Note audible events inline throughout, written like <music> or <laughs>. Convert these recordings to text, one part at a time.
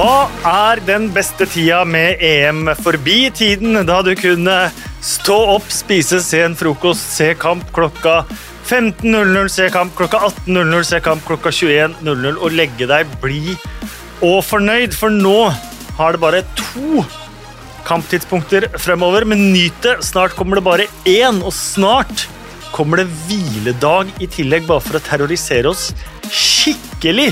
Da er den beste tida med EM forbi. Tiden da du kunne stå opp, spise sen frokost, se kamp klokka 15.00, se kamp klokka 18.00, se kamp klokka 21.00 og legge deg blid og fornøyd, for nå har det bare to kamptidspunkter fremover. Men nyt det, snart kommer det bare én, og snart kommer det hviledag i tillegg, bare for å terrorisere oss skikkelig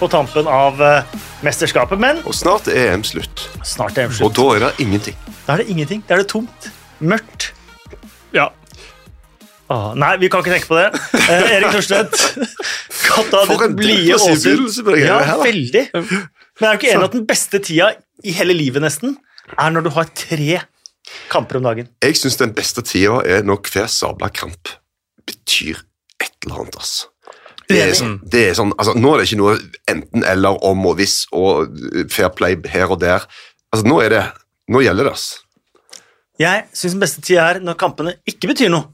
på tampen av eh, mesterskapet. Men Og snart er EM slutt. snart er det Og da er det ingenting. Da er det ingenting. Da er det tomt. Mørkt. Ja. Åh, nei, vi kan ikke tenke på det. Eh, Erik Thorstvedt, <laughs> katta For ditt en blide Åsund. Ja, veldig. Men jeg er jo ikke enig at den beste tida i hele livet nesten er når du har tre kamper om dagen? Jeg syns den beste tida er når hver sabla kamp betyr et eller annet. ass. Det er, sånn, det er sånn, altså Nå er det ikke noe enten-eller, om og hvis og fair play her og der. Altså Nå er det, nå gjelder det. ass. Jeg syns den beste tida er når kampene ikke betyr noe.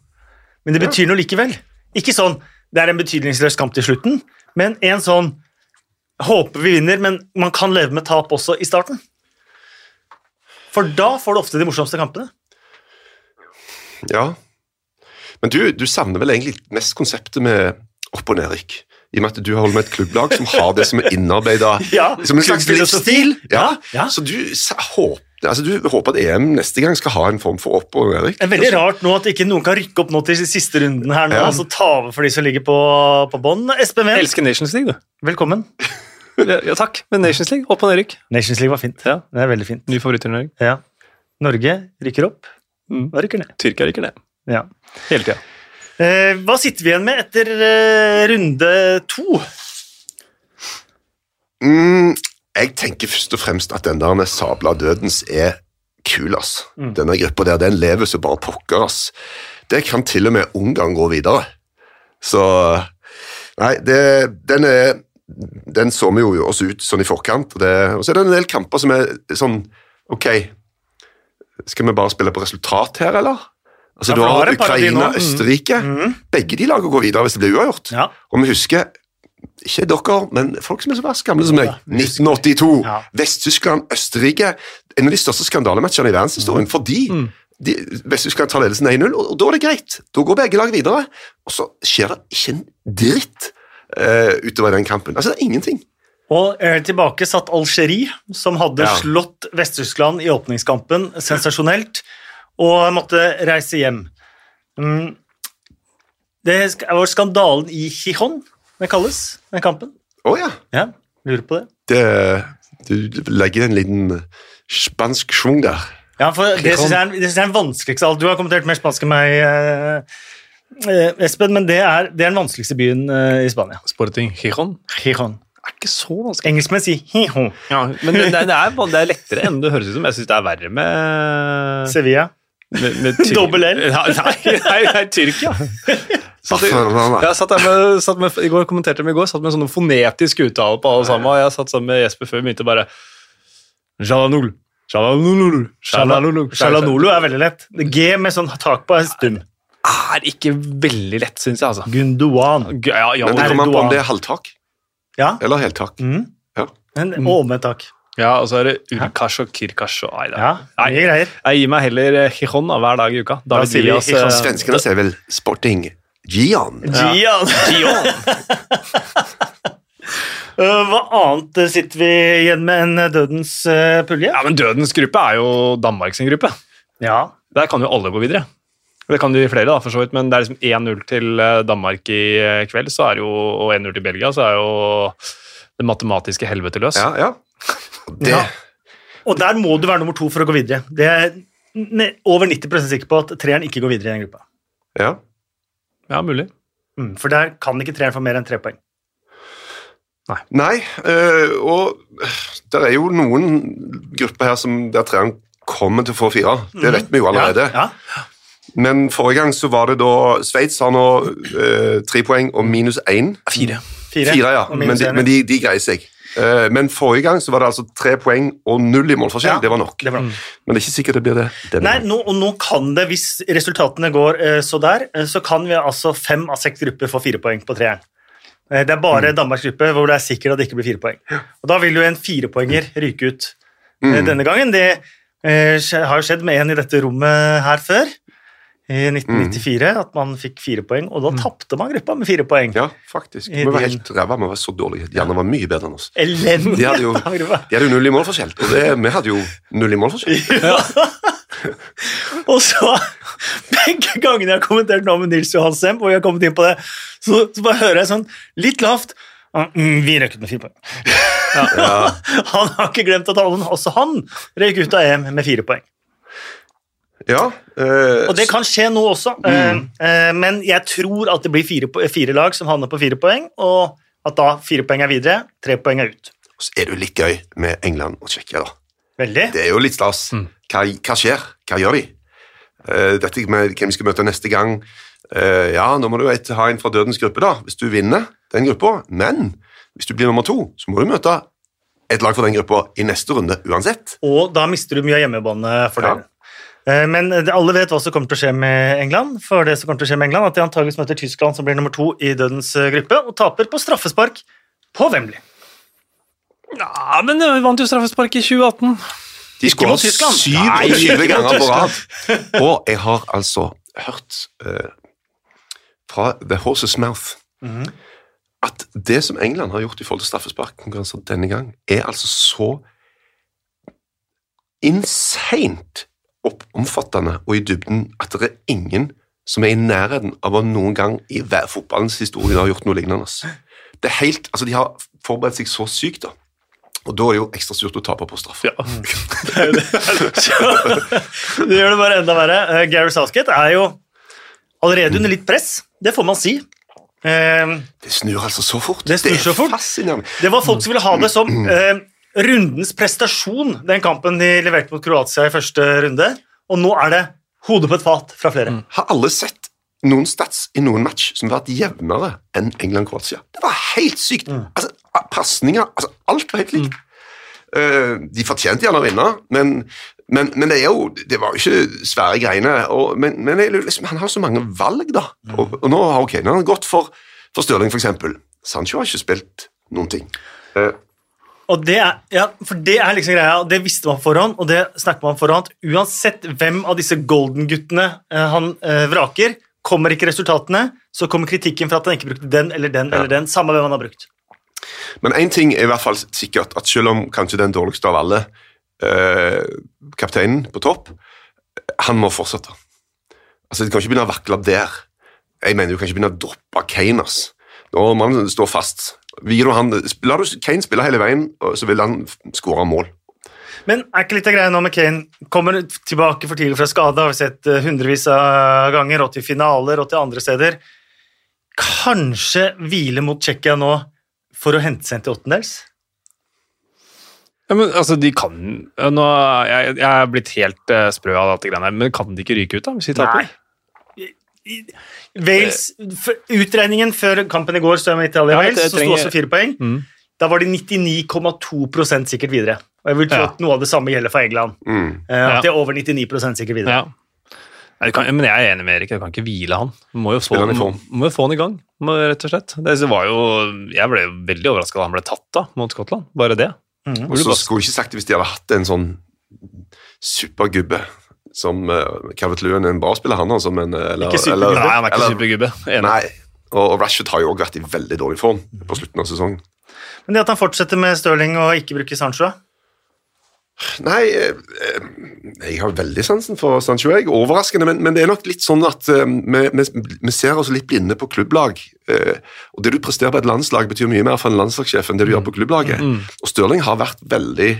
Men det betyr noe likevel. Ikke sånn det er en betydningsløs kamp til slutten, men en sånn Håper vi vinner, men man kan leve med tap også i starten. For da får du ofte de morsomste kampene. Ja. Men du, du savner vel egentlig mest konseptet med opp- og nedrykk. I og med at du holder med et klubblag som har det som er innarbeida <laughs> Ja, som en slags livsstil. Ja. Ja, ja. Så du, håper altså, du håper at EM neste gang skal ha en form for opp- og nedrykk? Det er veldig rart nå at ikke noen kan rykke opp nå til siste runden her nå, Ja. altså ta over for de som ligger på, på bånn. Espen Wendt, elsker Nations League, du. velkommen. <laughs> Ja, takk. Men Nations League, opp og nedrykk. Nations League var fint. Ja. Det er veldig fint. Ny favoritturnering. Ja. Norge rykker opp Hva og rykker ned. Tyrkia rykker ned. Ja. Hele tida. Eh, hva sitter vi igjen med etter eh, runde to? Mm, jeg tenker først og fremst at den der med sabla dødens er kul, ass. Mm. Denne gruppa der, den lever så bare pokker, ass. Det kan til og med Ungarn gå videre. Så Nei, det, den er Den så vi jo oss ut sånn i forkant, og, det, og så er det en del kamper som er sånn Ok, skal vi bare spille på resultat her, eller? Altså, Ja, du har. Ukraina, Mm. Østerrike. Mhm. Begge de lagene går videre hvis det blir uavgjort. Ja. Og vi husker ikke dere, men folk som er så pass gamle som meg. Ja, vi husker. 1982. Ja. Vest-Tyskland, Østerrike. En av de største skandalematchene i verdenshistorien. Mm. Fordi de, Vest-Tyskland tar ledelsen 1-0, og, og da er det greit. Da går begge lag videre. Og så skjer det ikke en dritt uh, utover den kampen. Altså, det er ingenting. Og eh, tilbake satt Algerie, som hadde Ja. slått Vest-Tyskland i åpningskampen sensasjonelt, og måtte reise hjem. Mm. Det var skandalen i Gijon, det kalles, den kampen. Å ja. Ja, lurer på det. Det, du legger en liten spansk schwung der. Ja, for det synes jeg er, det jeg er den vanskeligste av alt. Du har kommentert mer spansk enn meg, eh, eh, Espen, men det er, det er den vanskeligste byen eh, i Spania. Sporting Gijon. Gijon. Er ikke så vanskelig. Engelskmenn sier Gijon. Ja, men det, det, er, det er lettere enn det høres ut som. Jeg syns det er verre med, Sevilla. Med, med <laughs> Tyr- Dobbel L. Nei, nei, nei, Tyrkia. Satt jeg satt der med, satt med, i går kommenterte dem i går, satt med sånne fonetisk uttale på alle sammen. Jeg satt sammen med Jesper før vi begynte bare Jalanul. Jalanul. Jalanul. Jalanulu er veldig lett. G med sånn tak på er stum. er ikke veldig lett, syns jeg. altså. Gunduan. Ja, ja, Men det er kommer an på om det er halvtak Ja. eller heltak. Mm. Ja. Men, og med tak. Ja, og så er det Urkash og Kirkash og Nei, er- Ja, mye greier. jeg gir meg heller eh, Gijon hver dag i uka. Da sier vi oss, eh, Svenskene ser vel Sporting Gian. Gian. Gian. <laughs> Hva annet sitter vi igjen med enn dødens uh, pulje? Ja, men Dødens gruppe er jo Danmarks gruppe. Ja. Der kan jo alle gå videre. Det kan jo flere, da, for så vidt, men det er liksom 1-0 til eh, Danmark i eh, kveld, så er jo, og 1-0 til Belgia, så er jo det matematiske helvete løs. Ja, ja. Og Det, Ja. Og der må du være nummer to for å gå videre. Det er over 90% sikker på at treeren ikke går videre i den gruppa. ja. Ja, mulig. Mm, for der kan ikke treeren få mer enn tre poeng. Nei, øh, og det er jo noen grupper her som der treeren kommer til å få fire. Det vet vi jo allerede. Ja, ja. Men forrige gang så var det da Sveits har nå øh, tre poeng og minus én. Fire. Fire. Fire, ja. Men, de, men de, de greier seg. Eh, men forrige gang så var det altså tre poeng og null i målforskjell. Ja, det var nok. det var nok. Men det er ikke sikkert det blir det denne Nei, nå, og nå kan det, hvis resultatene går eh, så der, eh, så kan vi altså fem av seks grupper få fire poeng på treeren. Det er bare Danmarks gruppe hvor det er sikkert at det ikke blir fire poeng. Og Da vil jo en firepoenger ryke ut mm. denne gangen. Det har jo skjedd med en i dette rommet her før, i 1994, at man fikk fire poeng, og da tapte man gruppa med fire poeng. Ja, faktisk. Vi var helt ræva, vi var så dårlige. Janne var mye bedre enn oss. Elendig! De hadde jo, <laughs> de hadde jo null i målforskjell, og det, vi hadde jo null i målforskjell. <laughs> Og så, begge gangene jeg har kommentert nå med Nils Johan Semp, og vi har kommet inn på det, så, så bare hører jeg sånn litt lavt «Ah, mm, Vi ut med fire poeng. <laughs> han har ikke glemt at han, også han røyk ut av EM med fire poeng. Ja, eh, Og det kan skje nå også, mm. eh, men jeg tror at det blir fire, fire lag som havner på fire poeng, og at da fire poeng er videre, tre poeng er ut. så er det jo litt gøy med England og Tsjekkia, da. Veldig. Det er jo litt stas. Hva, hva skjer? Hva gjør de? Uh, dette med hvem vi skal møte neste gang uh, Ja, nå må du et- ha en fra dødens gruppe, da, hvis du vinner den gruppa. Men hvis du blir nummer to, så må du møte et lag fra den gruppa i neste runde uansett. Og da mister du mye av hjemmebane for ja. Eh, Men alle vet hva som kommer til å skje med England. For det som kommer til å skje med England, at de antageligvis møter Tyskland, som blir nummer to i dødens eh, gruppe, og taper på straffespark på Wembley. Ja, men vi vant jo straffespark i 2018. De skåra mot Tyskland. 27 Nei, ikke mot ganger på rad. <laughs> Og jeg har altså hørt uh, fra The Horse's Mouth Mhm. at det som England har gjort i forhold til straffesparkkonkurranser denne gang, er altså så insane omfattende og i dybden at det er ingen som er i nærheten av å noen gang i hver fotballens historie har gjort noe lignende. Det er helt, altså De har forberedt seg så sykt, da. Og da er det jo ekstra surt å tape på straff. Ja. Det <laughs> det. Det gjør det bare enda verre. Eh, Gary Southgate er jo allerede under litt press, det får man si. Eh, Det snur altså så fort. Det snur så fort. er fascinerende. Det var folk som ville ha det som eh, rundens prestasjon, den kampen de leverte mot Kroatia i første runde, og nå er det hodet på et fat fra flere. Har alle sett noen stats i noen match som har vært jevnere enn England-Kroatia? Det var helt sykt. Altså, Pasninger altså, Alt var helt likt. Eh, de fortjente gjerne å vinne, men, men, men det er jo Det var jo ikke svære greiene. Og, men men liksom, han har så mange valg, da. Og, og nå har ok, nå har han gått for, for Stirling, eksempel. Sancho har ikke spilt noen ting. Eh, Og det er, ja, for det er liksom greia, og det visste man forhånd, og det snakker man forhånd. Uansett hvem av disse golden-guttene eh, han eh, vraker, kommer ikke resultatene, så kommer kritikken for at han ikke brukte den eller den eller den, samme hvem han har brukt. Men én ting er i hvert fall sikkert, at selv om kanskje den dårligste av alle, eh, kapteinen på topp, han må fortsette. Altså, Det kan ikke begynne å vakle der. Jeg mener du kan ikke begynne å droppe Kane. ass. Nå må han stå fast. Han, La du Kane spille hele veien, så vil han skåre mål. Men er ikke litt av greia nå med Kane kommer tilbake for tidlig fra skade, har vi sett eh, hundrevis av ganger, og til finaler og til andre steder. Kanskje hvile mot Tsjekkia nå for å hente seg inn til åttendels? Ja, men altså, de kan nå, jeg, jeg er blitt helt uh, sprø av alt det greiene her, men kan de ikke ryke ut, da, hvis de taper? Wales, Utregningen før kampen i går, så jeg med Italia-Wales, det så sto også fire poeng. Mm. Da var de 99,2 sikkert videre. Og jeg vil tro Ja. at noe av det samme gjelder for England. Mm. Eh, At Ja. de er over 99 sikkert videre. Ja. Nei, kan, men jeg er enig med Erik, jeg kan ikke hvile han. Må jo få, han i må, må jo få han i gang, må, rett og slett. Det var jo, jeg ble veldig overraska da han ble tatt da, mot Skottland. Bare det. Mm. Og så skulle jeg ikke sagt det hvis de hadde hatt en sånn supergubbe som uh, Calvert Lewin er en bra spiller, han altså, men eh, eller, Ikke supergubbe. eller- Nei, han er ikke eller- supergubbe. Nei, og, og Rashford har jo også vært i veldig dårlig form på slutten av sesongen. Men det at han fortsetter med Stirling og ikke bruker Sancho da? Nei, eh, eh, jeg har veldig sansen for Sancho. Jeg. Overraskende, men, men det er nok litt sånn at eh, vi, vi, vi ser oss litt blinde på klubblag. eh, og det du presterer på et landslag, betyr mye mer for en landslagssjef enn det du gjør på klubblaget. Og Stirling har vært veldig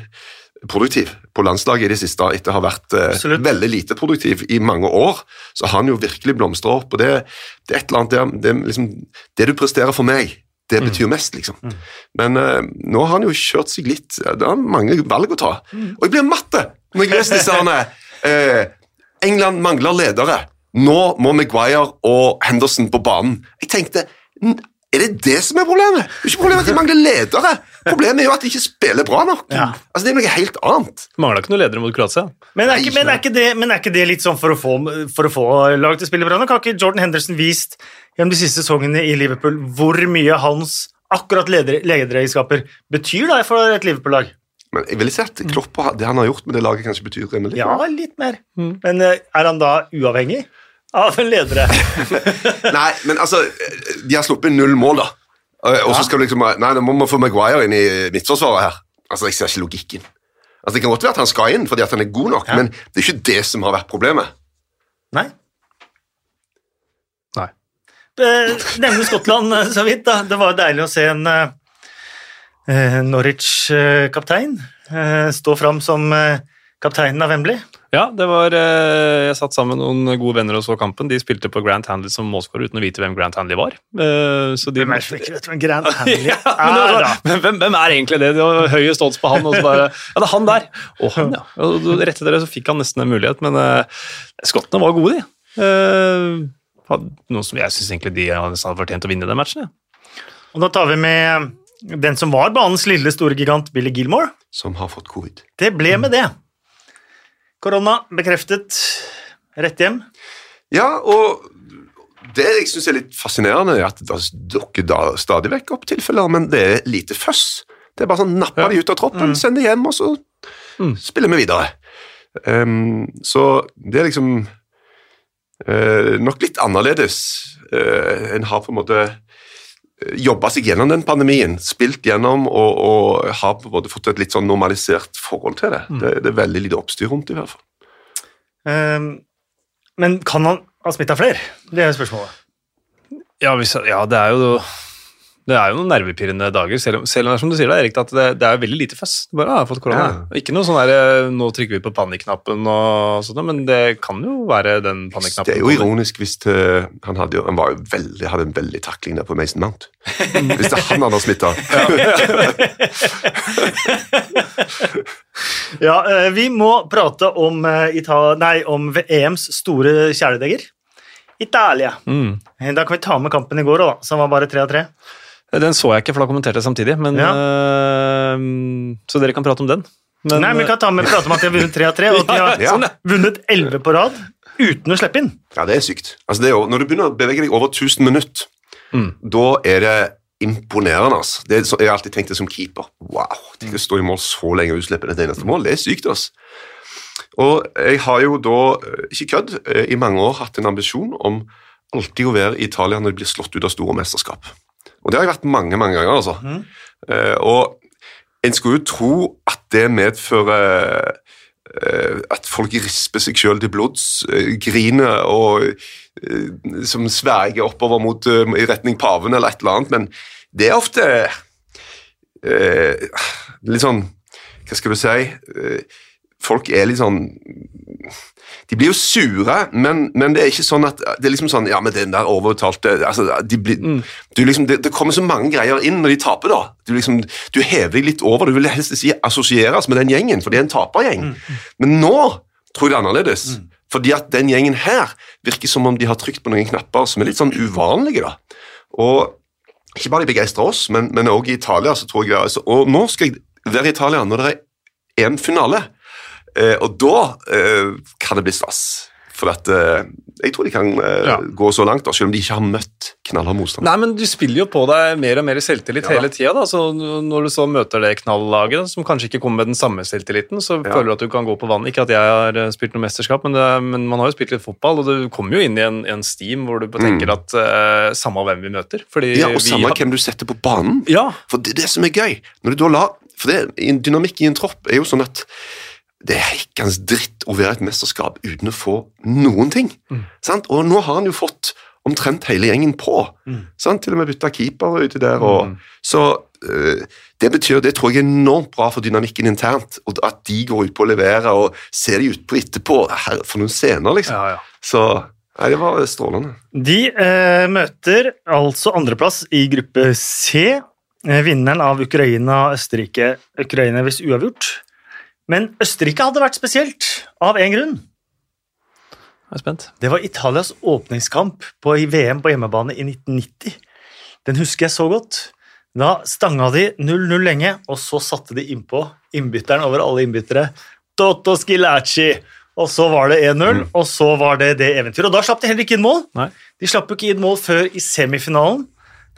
produktiv på landslaget i det siste, etter å ha vært eh, Absolutt. veldig lite produktiv i mange år. Så har han jo virkelig blomstra opp. og det, det er et eller annet der, det, liksom, det du presterer for meg, det betyr mest, liksom. Men uh, nå har han jo kjørt seg litt Det er mange valg å ta. Og jeg blir matte når jeg leser disse herne. Eh, England mangler ledere. Nå må Maguire og Henderson på banen. Jeg tenkte Er det det som er problemet? Det er ikke problemet at de mangler ledere. Problemet er jo at de ikke spiller bra nok. Ja. Altså, Det er noe helt annet. Mangla ikke noen ledere mot Kroatia. Men er, ikke, men, er ikke det, men er ikke det litt sånn for å få, for å få lag til å spille bra nok? Har ikke Jordan Henderson vist gjennom de siste sesongene i Liverpool hvor mye hans akkurat leder- lederegenskaper betyr da for et Liverpool-lag? Men jeg ville sett Klopp og det han har gjort med det laget, kanskje betyr rimelig. Ja, litt mer. Men eh, er han da uavhengig av ledere? <laughs> Nei, men altså, de har sluppet null mål, da. Og så skal du liksom Nei, nå må vi få Maguire inn i midtforsvaret her. Altså, Jeg ser ikke logikken. Altså, Det kan godt være at han skal inn fordi at han er god nok, Ja. men det er ikke det som har vært problemet. Nei. Nei. Nevne Skottland eh, så vidt, da. Det var deilig å se en eh, eh, Norwich-kaptein stå fram som kapteinen av Wembley. Ja, det var eh, Jeg satt sammen med noen gode venner og så kampen. De spilte på Grant Handley som målskårer uten å vite hvem Grant Handley var. Eh, så de Hvem er det som ikke vet hvem Grant <laughs> Handley ja, er, da? men hvem, hvem er egentlig det? Det var høyest odds på han, og så bare Ja, det er han der! Og han, ja. Og rett etter det så fikk han nesten en mulighet, men uh, skottene var gode, de. Uh, noe som jeg syns egentlig de hadde fortjent å vinne den matchen. Ja. Og da tar vi med den som var banens lille store gigant, Billy Gilmore. Som har fått covid. Det ble med det. Korona bekreftet. Rett hjem. Ja, og det jeg syns er litt fascinerende, er at det dukker da stadig vekk opp tilfeller, men det er lite føss. Det er bare sånn napper Ja. de ut av troppen, sender de hjem, og så Mm. spiller vi videre. Um, så det er liksom uh, nok litt annerledes. Uh, en har på en måte jobba seg gjennom den pandemien, spilt gjennom og, og har på en måte fått et litt sånn normalisert forhold til det. Det, det er veldig lite oppstyr rundt det, i hvert fall. Um, men kan han ha smitta flere? Det er spørsmålet. Ja, hvis, ja, det er jo det er jo noen nervepirrende dager, selv om, selv om det er som du sier da, Erik, at det, det er veldig lite føss. Du Bare, ah, har fått korona. Ja. Ikke noe sånn der, nå trykker vi på panikknappen og sånt, men det kan jo være den panikknappen. Det er jo ironisk hvis det, han, hadde, han var veldig, hadde en veldig takling der på Mason Mount. <laughs> Hvis det er han han har smitta. <laughs> Ja, eh, vi må prate om, eh, nei, om EMs store kjæledegger. Italia. Mm. Eh, Da kan vi ta med kampen i går, da, som var bare tre av tre. Den så jeg ikke, for da kommenterte jeg samtidig, men, Ja. øh, så dere kan prate om den. Men, Nei, men Vi kan ta med, prate om at de har vunnet tre av tre, og at de <laughs> har Ja, sånn, ja. vunnet elleve på rad uten å slippe inn. Ja, det er sykt. Altså, det er jo, når du begynner å bevege deg over 1000 minutter, Mm. da er det imponerende. Altså. Det er, så, jeg har alltid tenkt det som keeper. Wow, tenk å stå i mål så lenge og utslippe et eneste mål. Det er sykt. Altså. Og jeg har jo da, eh, ikke kødd, eh, i mange år hatt en ambisjon om alltid å være i Italia når de blir slått ut av store mesterskap. Og det har jeg vært mange, mange ganger, altså. Eh, og en skulle jo tro at det medfører uh, at folk risper seg sjøl til blods, uh, griner og som sverger oppover mot, i retning paven eller et eller annet, men det er ofte litt sånn Hva skal du si? Folk er litt sånn de blir jo sure, men, men det er ikke sånn at det er liksom sånn, ja, men den der overtalte altså, de blir, du liksom, det, det kommer så mange greier inn når de taper. da. Du, liksom, du hever deg litt over. Du vil helst si assosieres med den gjengen, for det er en tapergjeng. Men nå tror jeg det er annerledes. Fordi at den gjengen her virker som om de har trykt på noen knapper som er litt sånn uvanlige. da. Og ikke bare de begeistrer oss, men, òg i Italia. så tror jeg, altså, Og nå skal jeg være i Italia når det er en finale. Eh, og da eh, kan det bli stas. For at, eh, jeg tror de kan Ja. gå så langt, da, selv om de ikke har møtt knallhard motstand. Nei, men du spiller jo på deg mer og mer selvtillit hele tida. Når du så møter det knallaget, som kanskje ikke kommer med den samme selvtilliten, så Ja. føler du at du kan gå på vann. Ikke at jeg har spilt noe mesterskap, men, det, men man har jo spilt litt fotball, og du kommer jo inn i en, en steam hvor du tenker tenker at eh, samme hvem vi møter. Fordi Mm. Ja, og samme har- hvem du setter på banen. Ja, For det er det som er gøy. Når du da la, for det, en Dynamikk i en tropp er jo sånn at det er hekkans dritt å være et mesterskap uten å få noen ting. Sant? Og nå har han jo fått omtrent hele gjengen på. Sant? Til og med bytta keeper uti der. Og, Så øh, det betyr, det tror jeg er enormt bra for dynamikken internt. Og at de går ut på å levere og ser de utpå etterpå. Her, for noen scener, liksom. ja, ja. Så nei, det var strålende. De eh, møter altså andreplass i gruppe C. Eh, vinneren av Ukraina-Østerrike. Ukraina hvis uavgjort. Men Østerrike hadde vært spesielt, av én grunn. Jeg er spent. Det var Italias åpningskamp på, i VM på hjemmebane i 1990. Den husker jeg så godt. Da stanga de 0-0 lenge, og så satte de innpå innbytteren over alle innbyttere. Toto Skilacci. Og så var det 1-0, og så var det det eventyret. Og da slapp de heller ikke inn mål. Nei. De slapp jo ikke inn mål før i semifinalen.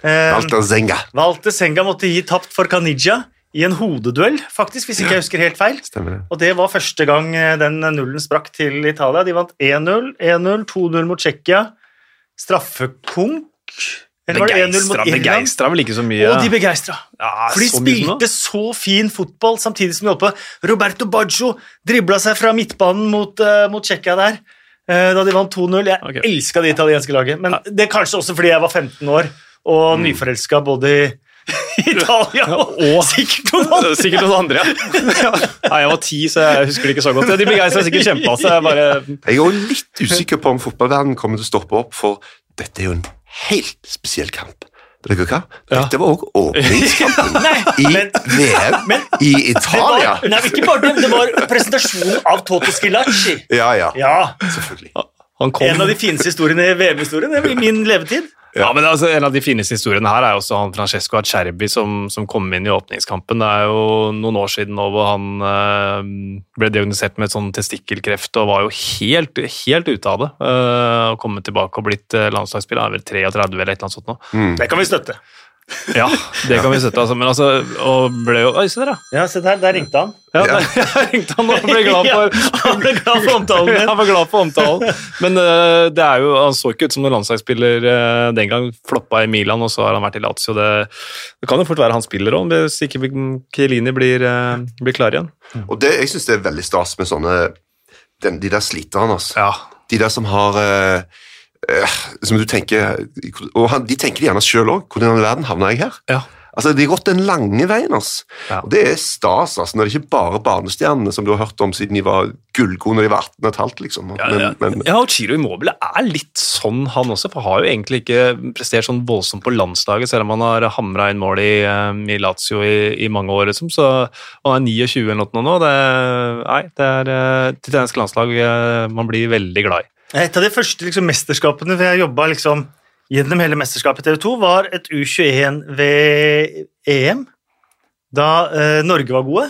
Eh, Walter Zenga. Walter Zenga måtte gi tapt for Kanija i en hodeduell, faktisk, hvis ikke jeg husker helt feil. Stemmer det. Og det var første gang eh, den nullen sprakk til Italia. De vant 1-0, 1-0, 2-0 mot Tsjekkia. Straffekonk Eller var det 1-0 mot Begeistra, begeistra vel ikke så mye. Og de begeistra. ja, For de så spilte så fin fotball samtidig som de holdt på. Roberto Baggio dribla seg fra midtbanen mot, uh, mot Tsjekkia der. Uh, da de vant 2-0. Jeg okay. elska det italienske laget. Men det er kanskje også fordi jeg var 15 år og Mm. nyforelska både i <laughs> Italia og, Og- sikkert noen andre. Er <laughs> Sikkert noen andre, ja. Nei, jeg var ti, så jeg husker det ikke så godt. De begeistra sikkert kjempemasse. Jeg bare Jeg er jo litt usikker på om fotballverdenen kommer til å stoppe opp, for dette er jo en helt spesiell kamp. Vet dere hva? Ja. Dette var òg åpningskampen <laughs> i men- VM men- i Det Italia. var, nei, ikke bare det, det var presentasjonen av Toto Skilacci. Ja, ja, Ja, selvfølgelig. Han kom En av de fineste historiene i VM-historien i min levetid. Ja, men altså, En av de fineste historiene her er også han Francesco Acerbi som, som kom inn i åpningskampen. Det er jo noen år siden nå hvor han eh, ble diagnosert med et sånn testikkelkreft og var jo helt, helt ute av det. Uh, og kommet tilbake og blitt uh, landslagsspiller. Han er vel 33 eller et eller annet sånt nå. Det kan vi støtte. Ja, det kan vi sette. Altså. Men altså, og ble jo Oi, se der, ja. Ja, se der, der ringte han. ja Ja. der- <laughs> Jeg ringte han og ble glad for <laughs> Ja, han ble glad for omtalen <laughs> han var glad for omtalen. Men uh, det er jo, han så ikke ut som noen landslagsspiller uh, den gang. Floppa i Milan, og så har han vært i Lazio. Det, det kan jo fort være han spiller òg, hvis ikke Kielini blir, uh, blir klar igjen. Og det, jeg syns det er veldig stas med sånne den, De der sliterne, altså. Ja. De der som har eh, Som du tenker Og han, de tenker gjerne sjøl òg. Hvordan i verden havna jeg her? ja. Altså, De har gått den lange veien. ass. Ja. Og Det er stas. altså. Når det ikke bare er barnestjernene som du har hørt om siden de var gullgode når de var 18 15. liksom. Ja, Men, ja. men, ja, og Chiro Immobile er litt sånn, han også. For har jo egentlig ikke prestert sånn voldsomt på landslaget, selv om han har hamra inn mål i, eh, i Lazio i, i mange år. Liksom. Så, han er 29 eller noe nå. Det, nei, det er et italiensk landslag eh, man blir veldig glad i. Et av de første liksom, mesterskapene hvor jeg jobba liksom, gjennom hele mesterskapet TV 2, var et U21-VM, da eh, Norge var gode.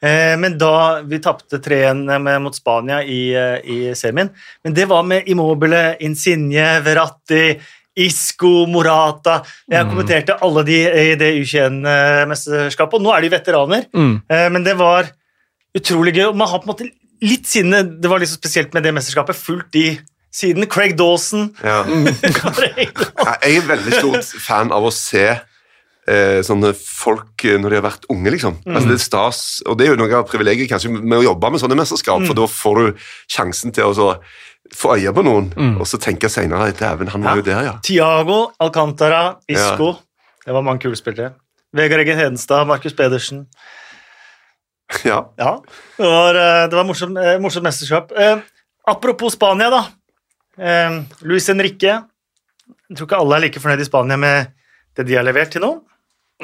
Eh, men da vi tapte 3-1 mot Spania i, eh, i semien. Men det var med Immobile, Insigne, Verratti, Isco, Morata Jeg kommenterte alle de i det U21-mesterskapet, og nå er de veteraner. Eh, Men det var utrolig gøy. og Man har på en måte litt siden det var liksom spesielt med det mesterskapet, fulgt de siden. Craig Dawson. ja. <laughs> Jeg er veldig stor fan av å se eh, sånne folk eh, når de har vært unge, liksom. Altså, det er stas, og det er jo noe av privilegiet kanskje med å jobbe med sånne mesterskap, for da får du sjansen til å så få øye på noen, og så tenke senere Dæven, han var jo der, ja. Tiago, Alcantara, Isco. Det var mange kule spillere. Vegard Eggen Hedenstad, Markus Pedersen. <laughs> ja. Ja, det var, eh, det var morsomt, eh, morsomt mesterskap. Eh, apropos Spania, da. Eh, Luis Henrique. Jeg tror ikke alle er like fornøyd i Spania med det de har levert til nå.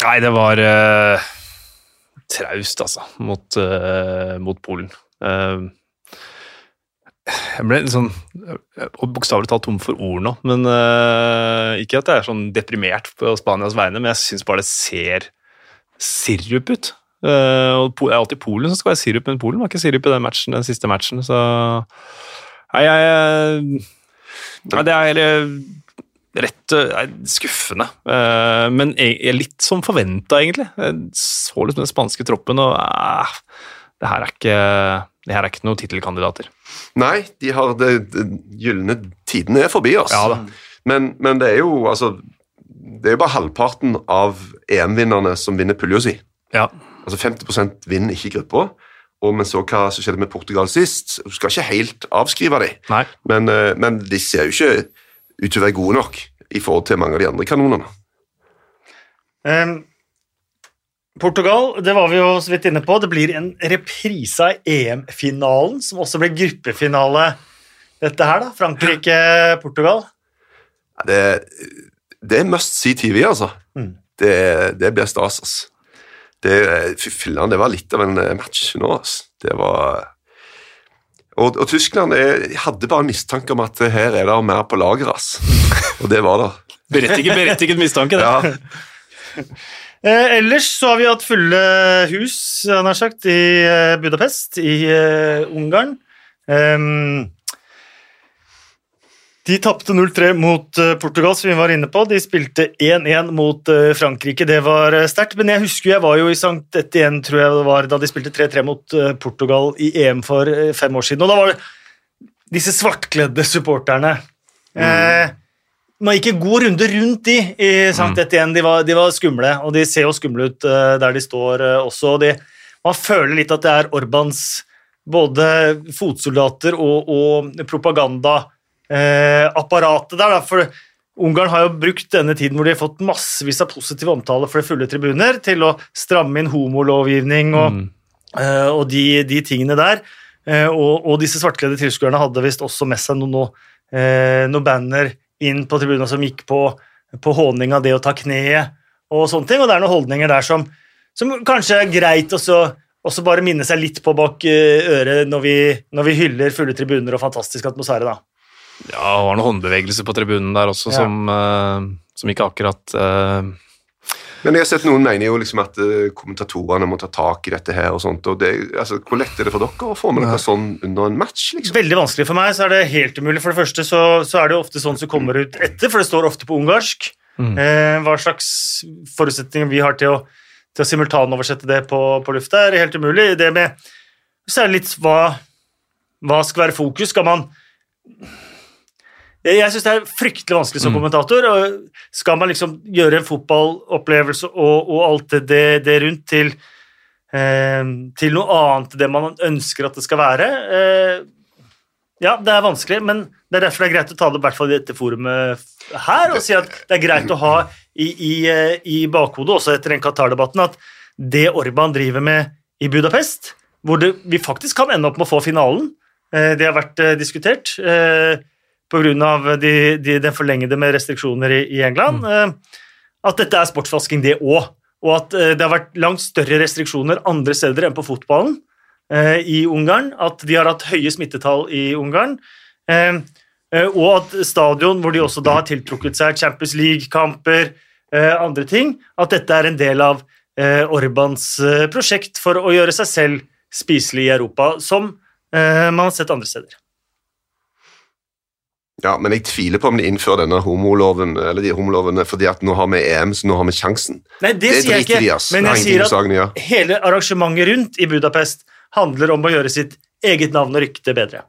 Nei, det var eh, traust, altså, mot, eh, mot Polen. Eh, jeg ble liksom eh, bokstavelig talt tom for ord nå. Men eh, Ikke at jeg er sånn deprimert på Spanias vegne, men jeg syns bare det ser sirup ut. Eh, og det er alltid Polen som skal være sirup, men Polen var ikke sirup i den, matchen, den siste matchen, så Nei, jeg Nei, det er eh, rett eh, skuffende. Eh, men jeg er litt som forventa, egentlig. Jeg så liksom den spanske troppen, og eh, det her er ikke det her er ikke noen tittelkandidater. Nei, de har det, det gylne tidene er forbi oss. Ja. Men, men det er jo altså Det er jo bare halvparten av EM-vinnerne som vinner Puljosi. Ja. Altså 50% vinner ikke gruppa. Og vi så hva som skjedde med Portugal sist. Du skal ikke helt avskrive dem, men, eh, men de ser jo ikke ut til å være gode nok i forhold til mange av de andre kanonene. Um, Portugal, det var vi jo så vidt inne på. Det blir en reprise av EM-finalen, som også ble gruppefinale dette her, da. Frankrike-Portugal. Ja, Det, det er must see TV, altså. Mm. Det, det blir stas, altså. Det, fy filler'n, det var litt av en eh, match nå, altså. Det var Og, og Tyskland jeg hadde bare en mistanke om at her er det mer på lager, ass. <laughs> Og det var det. Berettiget, berettiget mistanke, det. Ja, <laughs> Eh, ellers så har vi hatt fulle hus, han har sagt, i eh, Budapest, i eh, Ungarn. Ehm, de tapte 0-3 mot eh, Portugal, som vi var inne på. De spilte 1-1 mot eh, Frankrike. Det var eh, sterkt. Men jeg husker jeg var jo i Sankt Etienne, tror jeg det var, da de spilte 3-3 mot Portugal i EM for fem år siden. Og da var det disse svartkledde supporterne. Eh, man gikk en god runde rundt de i Sankt Etienne. De var, de var skumle, og de ser jo skumle ut der de står også. de, Man føler litt at det er Orbans både fotsoldater og, og propagandaapparatet der. Da. For Ungarn har jo brukt denne tiden hvor de har fått massevis av positiv omtale for det fulle tribuner, til å stramme inn homolovgivning og, eh, og de, de tingene der. Eh, og, og disse svartkledde tilskuerne hadde visst også med seg noen, noe, eh, noen banner inn på tribunene som gikk på, på håning av det å ta kneet og sånne ting. Og det er noen holdninger der som, som kanskje er greit å så- også bare minne seg litt på bak eh, øret når vi, når vi hyller fulle tribuner og fantastisk atmosfære, da. Ja, det var noen håndbevegelser på tribunen der også Ja. som, uh, som ikke akkurat uh... Men jeg har sett noen mener jo liksom at eh, kommentatorene må ta tak i dette her og sånt. og det, altså, Hvor lett er det for dere å få med dere sånn under en match? liksom? Veldig vanskelig for meg, så er det helt umulig. For det første så, så er det jo ofte sånn som kommer ut etter, for det står ofte på ungarsk. Mm. hva slags forutsetninger vi har til å, til å simultanoversette det på, på lufta, er helt umulig. Det med, så er det litt hva, hva skal være fokus? Skal man Jeg, syns det er fryktelig vanskelig som kommentator. og Skal man liksom gjøre en fotballopplevelse og, og alt det, det, det rundt til eh, til noe annet det man ønsker at det skal være. Eh, ja, det er vanskelig, men det er derfor det er greit å ta det i hvert fall i dette forumet her, og si at det er greit å ha i, i, eh, i bakhodet, også etter den Qatar-debatten, at det Orban driver med i Budapest, hvor det, vi faktisk kan ende opp med å få finalen, eh, det har vært eh, diskutert, av de, de, den forlengede med restriksjoner i, i England, eh, at dette er sportsvasking det òg, og at eh, det har vært langt større restriksjoner andre steder enn på fotballen eh, i Ungarn, at de har hatt høye smittetall i Ungarn, og at stadion hvor de også da har tiltrukket seg Champions League-kamper, andre ting, at dette er en del av Orbans prosjekt for å gjøre seg selv spiselig i Europa, som man har sett andre steder. Ja, Men jeg tviler på om de innfører denne homoloven eller de homolovene fordi at nå har vi EM, så nå har vi sjansen. Nei, det, Det sier jeg ikke, de, ass. men jeg sier at å hele arrangementet rundt i Budapest handler om å gjøre sitt eget navn og rykte bedre.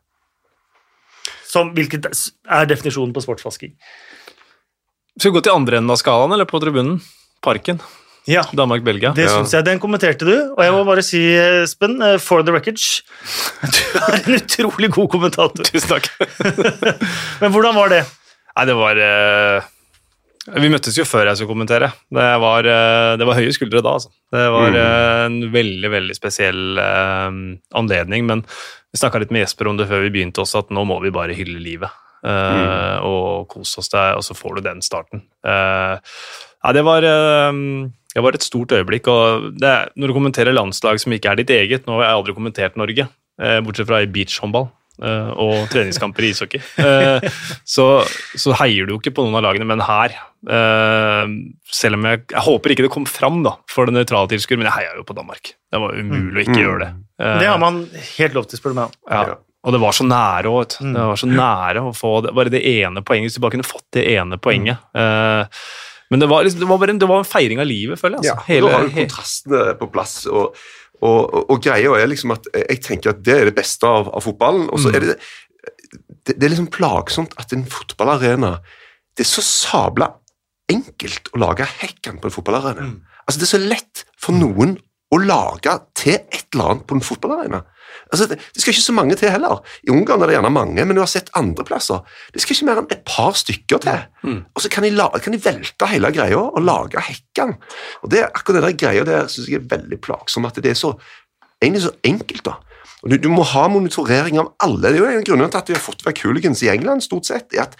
Som, hvilket er definisjonen på sportsvasking. Skal vi gå til andre enden av skalaen, eller på tribunen? Parken. Ja, Danmark-Belgia. det syns jeg. Den kommenterte du, og jeg må bare si, Espen, eh, for the records <laughs> Du er <laughs> en utrolig god kommentator. Tusen takk. <laughs> Men hvordan var det? Nei, det var eh, Vi møttes jo før jeg skulle kommentere. Det var, eh, det var høye skuldre da, altså. Det var eh, en veldig, veldig spesiell eh, anledning. Men vi snakka litt med Jesper om det før vi begynte også, at nå må vi bare hylle livet. Mm. Og kose oss der, og så får du den starten. Eh, Nei, det var eh, det var et stort øyeblikk. og det, Når du kommenterer landslag som ikke er ditt eget Nå har jeg aldri kommentert Norge, eh, bortsett fra i beachhåndball eh, og treningskamper i ishockey. <laughs> Eh, så, så heier du jo ikke på noen av lagene, men her eh, Selv om jeg, jeg håper ikke det kom fram da, for det nøytrale tilskuer, men jeg heia jo på Danmark. Det var umulig å ikke gjøre det. Eh, Det har man helt lov til, spør du meg om. Og det var så nære òg. Det var så nære å få det, bare det ene poenget. Hvis du bare kunne fått det ene poenget. Men det var, liksom, det, var bare en, det var en feiring av livet, føler jeg. Ja, Hele, da har du kontrastene på plass. og, og, og, og greia er liksom at jeg tenker at det er det beste av, av fotballen. Og så er det, det Det er liksom plagsomt at en fotballarena Det er så sabla enkelt å lage hekken på en fotballarena. Altså Det er så lett for noen å lage til et eller annet på en fotballarena. Altså, det, det skal ikke så mange til heller. I Ungarn er det gjerne mange, men du har sett andre plasser. Det skal ikke mer enn et par stykker til. Og så kan de, la, kan de velte hele greia og lage hekken. Og det, akkurat det der greia der synes jeg er veldig plagsom, at det er så, egentlig så enkelt. da. Og du, du må ha monitorering av alle. Det er jo en av grunnene til at vi har fått vekk hooligans i England, stort sett. er at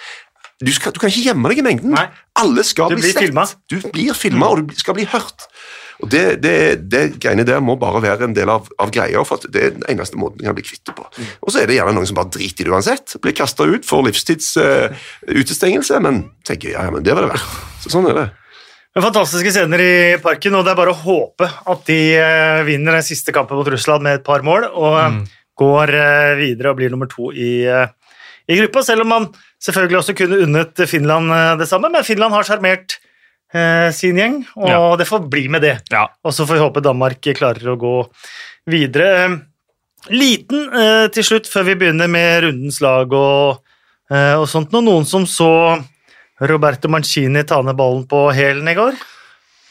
du, skal, du kan ikke gjemme deg i mengden. Nei. Alle skal Du bli sett. filmet. Du blir filma, og du skal bli hørt. Og det, det, det greiene der må bare være en del av, av greia, for at det er den eneste måten jeg kan bli kvitt det på. Og så er det gjerne noen som bare driter i det uansett. Blir kasta ut, får livstidsutestengelse, uh, men tenker ja, ja, men det var det verdt. Så sånn er det. Men Fantastiske scener i parken, og det er bare å håpe at de eh, vinner den siste kampen mot Russland med et par mål og mm. går eh, videre og blir nummer to i, eh, i gruppa, selv om man selvfølgelig også kunne unnet Finland eh, det samme. Men Finland har sjarmert eh, sin gjeng, og Ja. det får bli med det. Ja. Og så får vi håpe Danmark klarer å gå videre. Eh, Liten eh, til slutt, før vi begynner med rundens lag og, eh, og sånt. og Noen som så Roberto Mancini ta ned ballen på hælen i går?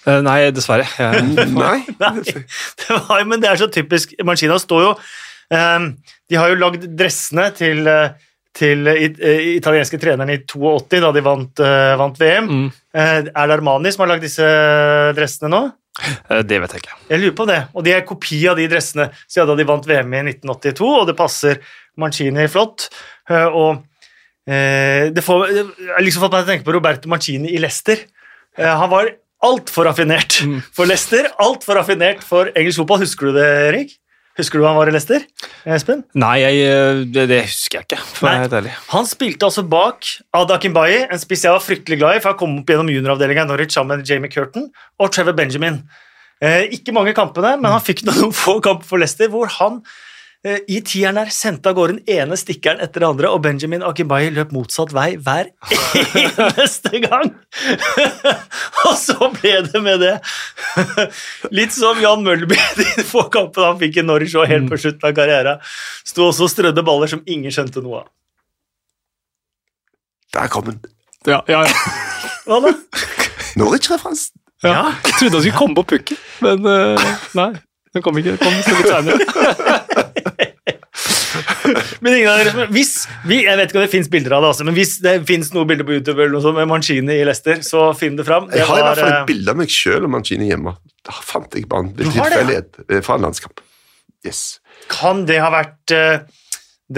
Eh, Nei, dessverre. Jeg, <laughs> <laughs> Nei. Det var, men det er så typisk. Mancina står jo eh, De har jo lagd dressene til, eh, til it, eh, italienske treneren i 82, da de vant, uh, vant VM. Mm. Eh, er det Armani som har lagd disse dressene nå? eh, det vet jeg ikke. Jeg lurer på det. Og de er kopi av de dressene siden da de vant VM i 1982, og det passer Mancini flott. Eh, og eh, det får jeg har liksom fått meg til å tenke på Roberto Mancini i Leicester. Eh, han var altfor raffinert for Leicester, altfor raffinert for engelsk fotball. Husker du det, Erik? Husker du han var i Leicester? Espen? Nei, jeg, eh, det, det husker jeg ikke, for Nei. helt ærlig. Han spilte altså bak Ada Kimbayi, en spiss jeg var fryktelig glad i, for han kom opp gjennom junioravdelinga i Norwich sammen med Jamie Curtin og Trevor Benjamin. Eh, ikke mange kampene, men han fikk noen <laughs> få kamper for Leicester, hvor han eh, i tieren der sendte av gårde den ene stikkeren etter det andre, og Benjamin Akibayi løp motsatt vei hver eneste gang! <laughs> og så ble det med det. <laughs> Litt som Jan Mølby de få kampene han fikk i Norwich og helt på slutten av karrieren. Sto også og strødde baller som ingen skjønte noe av. Der kom den. Ja, ja, ja. Hva da? Norwich-referansen. Ja. Jeg trodde han skulle komme på pukken, men uh, nei. Den kom ikke. Kom så litt seinere. <laughs> Men ingen av dere hvis, vi, Jeg vet ikke om det fins bilder av det, også, men hvis det fins noen bilder på YouTube eller noe sånt med Mancini i Leicester, så finn det fram. Det Jeg har i hvert fall et bilde av meg sjøl og Mancini hjemme. Da fant jeg bare en tilfeldighet ja? eh, fra en landskamp. Yes. eh, Kan det ha vært eh,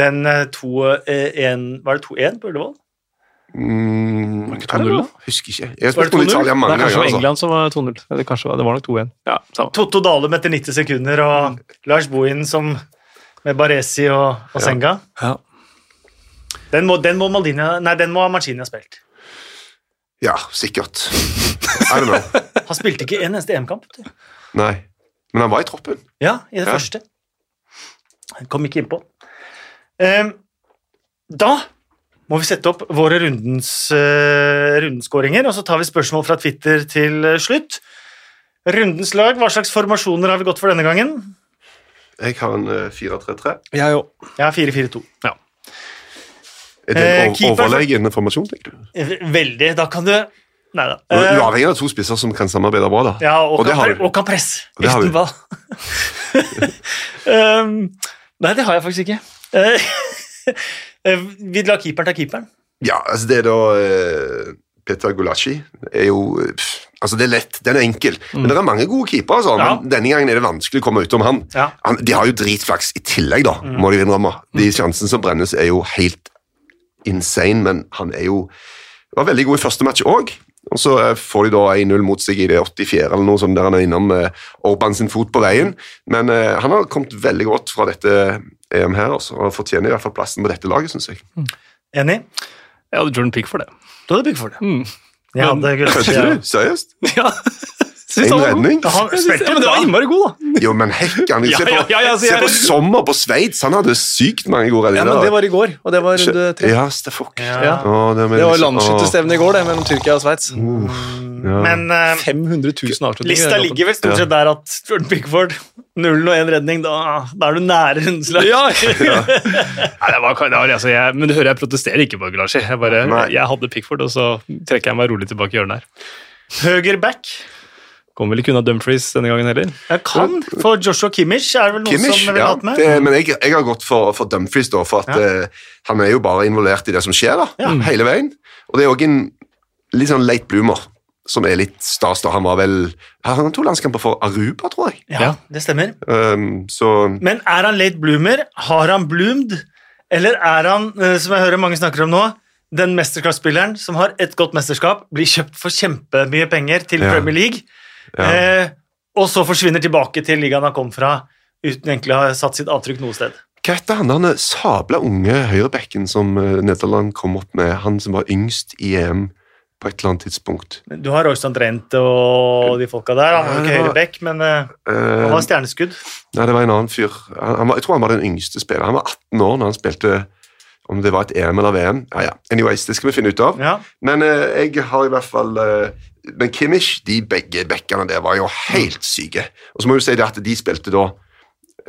den eh, to, eh, en, Var det 2-1 på Ullevål? Mm, Var det ikke 2-0 da? Husker ikke. Jeg Var det spilt mot 2-0? Italia Nei, kanskje ganger. Altså. England som var 2-0. Eller kanskje var- det var nok 2-1. Ja. Totto Dalum etter 90 sekunder og Lars Bohin som med Baresi og, og Senga. Ja. Den må, den må Maldini Nei, den må Marcini ha spilt. Ja, sikkert. I don't know. <laughs> Han spilte ikke en eneste EM-kamp. Nei. Men han var i troppen. Ja, i det Ja. første. Han kom ikke innpå. Um, da må vi sette opp våre rundens, uh, rundenskåringer, og så tar vi spørsmål fra Twitter til eh, slutt. Rundens lag, hva slags formasjoner har vi gått for denne gangen? Jeg har en eh, 4-3-3. Jeg òg. har 4-4-2. Ja. Er det Eh, en ov- overlegen formasjon, tenker du? Eh, Veldig. Da kan du Nei da. Du Eh, av to spisser som kan samarbeide bra, da. ja, og, og det kan, har og kan presse. Og det har Uten ball. <laughs> <laughs> um, nei, det har jeg faktisk ikke. <laughs> Eh, vi lar keeperen ta keeperen. Ja, altså det er da eh, Peter Gulacci er jo pff, Altså, det er lett, den er enkel. Men det er mange gode keepere, altså. Mm. Ja. Men denne gangen er det vanskelig å komme utom han. Ja. han. De har jo dritflaks i tillegg, da, Mm. må de innrømme. De sjansene som brennes, er jo helt insane, men han er jo var veldig god i første match òg. Og så eh, får de da 1-0 mot seg i det 84. eller noe sånt, der han er innom eh, Orban sin fot på veien. Men eh, han har kommet veldig godt fra dette EM her, Også, og fortjener i hvert fall plassen på dette laget, syns jeg. Enig? Jeg hadde Jordan Pick for det. Du hadde for det. Mm. Jeg hadde Kødder <laughs> ja. du? Seriøst? Ja. Synes En han redning? Han spilte ja, men det var innmari god, da. Jo, men hekkan Se på, ja, ja, ja, se på Sommer på Sveits, han hadde sykt mange gode Ja, men Det var i går, og det var runde tre. Ja, Stefok. Ja. Ja. Å, det, Det var liksom- landsskytterstevne i går, det, mellom Tyrkia og Sveits. Ja. Men uh, 500 000 avslutninger. lista ligger vel stort sett der at Jordan Pickford, null og én redning, da, da er du nære rundeslag. <laughs> Ja! Nei, det var, det var, altså, jeg, men du hører jeg protesterer ikke på Gulashi. Jeg, bare, jeg hadde Pickford, og så trekker jeg meg rolig tilbake i hjørnet her. høger back. Kommer vel ikke unna Dumfries denne gangen heller. Jeg kan for Joshua Kimmich, er det vel noen Kimmich, som vil ja. ha hatt med? Det, men jeg, jeg har gått for, for Dumfries, da, for at eh, han er jo bare involvert i det som skjer, da, Ja. hele veien. Og det er òg en litt sånn late bloomer, som er litt stas. da. Han var vel Han har to landskamper for Aruba, tror jeg. Ja, det stemmer. Um, så Men er han late bloomer? Har han bloomed? Eller er han, eh, som jeg hører mange snakker om nå, den mesterskapsspilleren som har et godt mesterskap, blir kjøpt for kjempemye penger til Ja. Premier League, Ja. eh, og så forsvinner tilbake til ligaen han kom fra, uten egentlig å ha satt sitt avtrykk noe sted. Hva heter han den sabla unge høyrebekken som eh, Nederland kom opp med? Han som var yngst i EM på et eller annet tidspunkt. Du har Royston Drent og de folka der. Han var ikke høyreback, men eh, han Eh, var stjerneskudd. nei, det var en annen fyr. Han, han var, jeg tror han var den yngste spilleren. Han var 18 år når han spilte om det var et EM eller VM. Ja, ja. Anyways, det skal vi finne ut av. Ja. Men eh, jeg har i hvert fall eh, Men Kimmich, de begge bekkene der var jo helt syke. Og så må du si det at de spilte da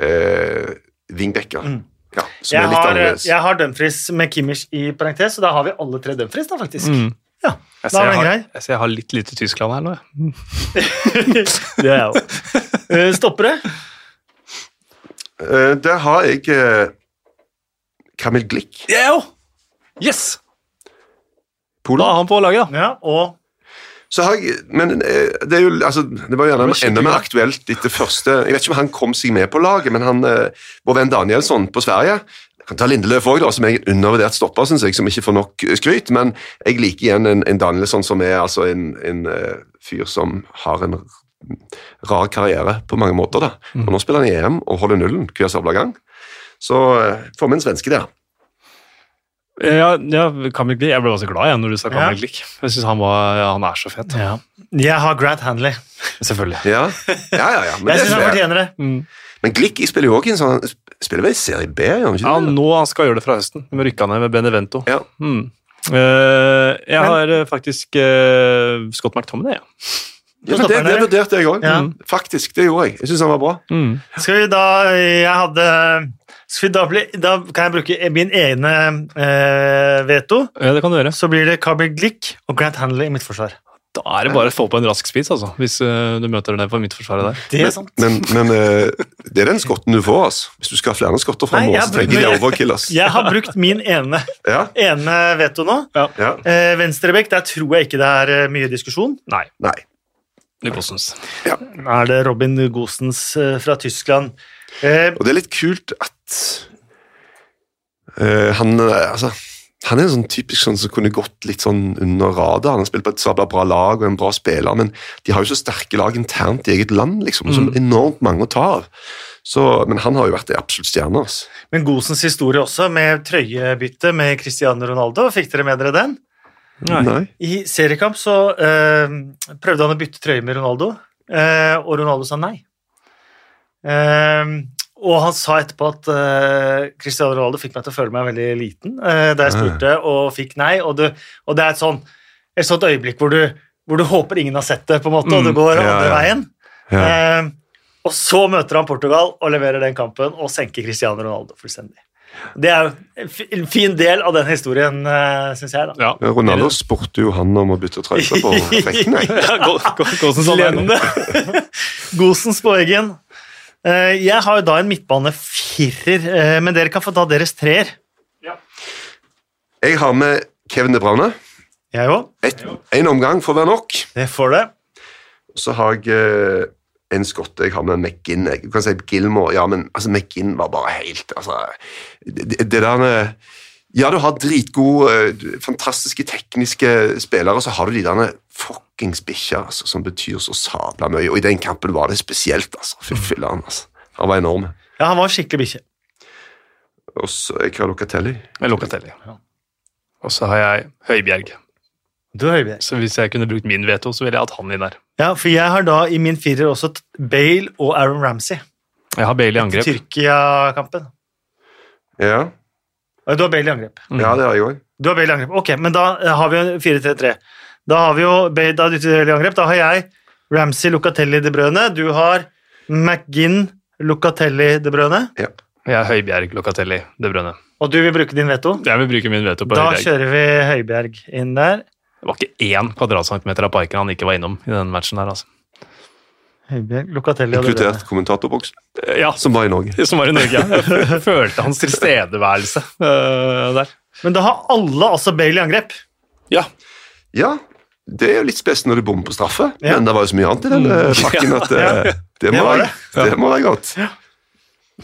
eh, wingbacker. Mm. Ja, som Jeg er litt har, annerledes. jeg har Dumfries med Kimmich i parentes, så da har vi alle tre Dumfries, da, faktisk. Mm. Ja, Jeg da ser det jeg, har, jeg ser jeg har litt lite Tyskland her nå. jeg. <laughs> det er jeg òg. Uh, Stoppere? Eh, der har jeg eh, Kamil Glick. Jeg òg! Yes! Polen. Da er han på laget, da. Ja, og jeg, men eh, det er jo altså, det var gjerne var skikkelig enda mer aktuelt etter første Jeg vet ikke om han kom seg med på laget, men han, eh, vår venn Danielsson på Sverige jeg kan ta Lindeløf òg, som er en undervurdert stopper, synes jeg, som ikke får nok eh, skryt. Men jeg liker igjen en, en Danielsson som er altså en, en uh, fyr som har en rar karriere på mange måter. da. Mm. Og Nå spiller han i EM og holder nullen hver sabla gang. Så uh, får vi en svenske der. Ja, ja Kamil Glick. Jeg ble også glad jeg, når du sa Ja. Kamil Glick. Jeg synes han, var, ja, han er så fet. ja. Jeg har Grant Hanley. Selvfølgelig. Ja, ja, ja. ja. <laughs> Men, Jeg syns han er fortjener det. Mm. men Glick spiller jo også en sånn Spiller vel i Serie B? gjør han ikke Ja, det? nå han skal gjøre det fra høsten. Vi rykka ned med Benevento. Ja. Mm. Uh, jeg Men- har eh, faktisk uh, Scott McTominay. Ja. Ja, men det, det vurderte jeg òg. Ja. Faktisk, det gjorde jeg. Jeg syns han var bra. Mm. Skal vi da Jeg hadde skal vi da, bli, da kan jeg bruke min ene eh, veto. Ja, det kan du gjøre. Så blir det Kabel Glick og Grant Handley i mitt forsvar. Da er det bare å få på en rask spiss, altså, hvis eh, du møter den på midtforsvaret der. Det er sant. Men, men eh, det er den skotten du får, altså. Hvis du skal ha flere skotter fra framover, jeg så trenger jeg overkill, Altså. <laughs> Jeg har brukt min ene, Ja, ene veto nå. ja. Eh, Venstrebekk, der tror jeg ikke det er mye diskusjon. Nei. Nei. Gosens. Er det Robin Gosens eh, fra Tyskland? Eh, Og det er litt kult at eh, han eh, altså han er en sånn typisk sånn som kunne gått litt sånn under radar. Han har spilt på et sabla bra lag og en bra spiller, men de har jo så sterke lag internt i eget land, liksom, som Mm. enormt mange å ta av. Så, men han har jo vært ei absolutt stjerne. Altså. men Gosens historie også, med trøyebytte med Cristiano Ronaldo. Fikk dere med dere den? Nei. I seriekamp så eh, prøvde han å bytte trøye med Ronaldo, eh, og Ronaldo sa nei. Eh, og han sa etterpå at uh, Cristiano Ronaldo fikk meg til å føle meg veldig liten uh, da jeg spurte, og fikk nei. Og, du, og det er et, sånn, et sånt øyeblikk hvor du, hvor du håper ingen har sett det, på en måte, og du Mm, går ja, andre ja. veien. Ja. Uh, og så møter han Portugal og leverer den kampen og senker Cristiano Ronaldo fullstendig. Det er en fin del av den historien, uh, syns jeg. da. Ja. Ronaldo spurte jo han om å bytte trøye på <laughs> rekken. jeg. Ja, Go- Go- Gosens på Eggen. Eh, jeg har jo da en midtbanefirer, uh, men dere kan få ta deres treer. Jeg har med Kevin De Braune. Jeg òg. En omgang får være nok. Det får det. Så har jeg eh, en skotte jeg har med McGinn. Jeg, du kan si Gilmore, ja, men altså, McGinn var bare helt altså, det, det der med Ja, du har dritgode, eh, fantastiske tekniske spillere, og så har du de der fuckings bikkja altså, som betyr så sabla mye. Og i den kampen var det spesielt, altså. Fy <laughs> filler'n, altså. Han var enorm. Ja, han var skikkelig bikkje. Og så Hva har Locatelli. Locatelli. Og så har jeg Høibjerg. Du er høybjerg. Så hvis jeg kunne brukt min veto, så ville jeg hatt han inn der. Ja, for jeg har da i min firer også Bale og Aaron Ramsey. Jeg har Bale i angrep. Tyrkia-kampen. Ja, Ja, Du har Bale i angrep. Mm. ja det har jeg òg. Du har Bale i angrep. Ok, men da eh, har vi jo 4-3-3. Da har vi jo Bale, da har Bale i angrep. Da har jeg Ramsey, Lucatelli, De Brøne. Du har McGinn, Lucatelli, De Brøne. Jeg er Høibjerg, Lucatelli, De Brønne. Og du vil bruke din veto. Jeg vil bruke min veto på Da Høibjerg. kjører vi Høibjerg inn der. Det var ikke én kvadratcentimeter av parken han ikke var innom i den matchen der, altså. Inkludert kommentatorboks, kommentatorboksen, Ja, som var i Norge. <laughs> som var i Norge. ja. Jeg følte hans tilstedeværelse uh, der. Men da har alle altså Bale i angrep. Ja. Ja, det er jo litt spes når du bommer på straffe, Ja. men det var jo så mye annet i den eh, pakken at uh, det, Det må være, det. må være godt.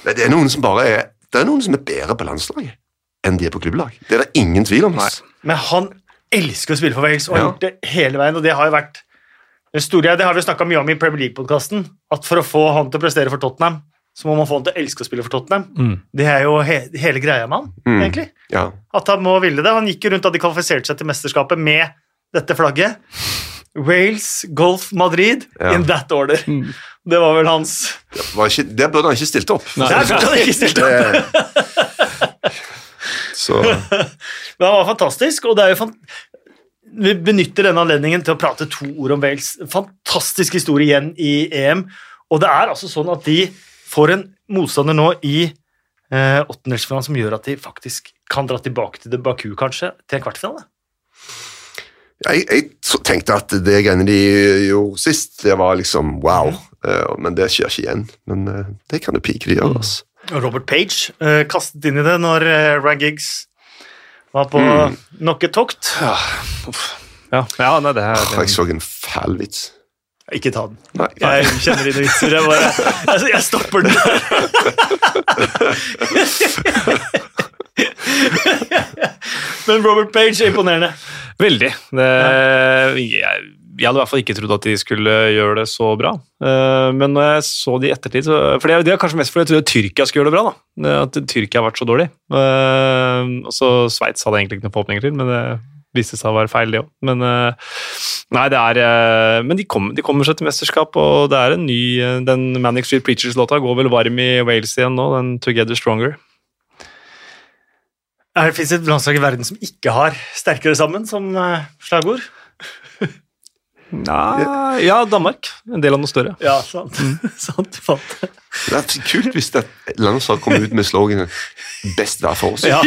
Men Det er noen som bare er Det er noen som er bedre på landslaget enn de er på klubblag. Det er det ingen tvil om. Nei. Men han elsker å spille for Wales og har Ja. gjort det hele veien, og det har jo vært Store, det har vi snakka mye om i Premier League-podkasten. At for å få han til å prestere for Tottenham, så må man få han til å elske å spille for Tottenham. Mm. Det er jo he hele greia med han, Mm. egentlig. Ja. At han må ville det. Han gikk jo rundt da de kvalifiserte seg til mesterskapet med dette flagget. Wales, Golf, Madrid, Ja. in that order. Det var vel hans Det, ikke, burde han ikke stilt opp. Nei. Der burde han ikke stilt opp! Så <laughs> Men han var fantastisk, og det er jo fant vi benytter denne anledningen til å prate to ord om Wales. Fantastisk historie igjen i EM. Og det er altså sånn at de får en motstander nå i eh, åttendelsfinalen som gjør at de faktisk kan dra tilbake til Baku, kanskje, til en kvartfinale. jeg, jeg tenkte at det greiene de gjorde sist, det var liksom wow. Eh, Men det skjer ikke igjen. Men eh, det kan det pike de gjør. Altså. Robert Page eh, kastet inn i det når eh, Ryan Giggs var på Mm. nok et tokt. Ja, ja, ja nei, det er Jeg så en fæl vits. Ikke ta den. Nei. Jeg kjenner dine vitser. Jeg, bare, altså, jeg stopper den. <laughs> Men Robert Page er imponerende. Veldig. Det, jeg, jeg hadde i hvert fall ikke trodd at de skulle gjøre det så bra. Eh, Men når jeg så de i ettertid så, For det er- kanskje mest fordi jeg trodde Tyrkia skulle gjøre det bra. da. Eh, At Tyrkia har vært så dårlig. Eh, Og så Sveits hadde jeg egentlig ikke noen forhåpninger til, men det viste seg å være feil, det òg. Men nei, det er Men de, kom, de kommer seg til mesterskap, og det er en ny Den Manic Street Preachers-låta går vel varm i Wales igjen nå, den Together Stronger. Er det fins et landslag i verden som ikke har 'sterkere sammen' som slagord? Ja, ja, Danmark. En del av noe større. Ja, sant. <laughs> sant fant det. Er kult hvis det landslaget kommer ut med sloganet 'Best hver for oss'. Ja.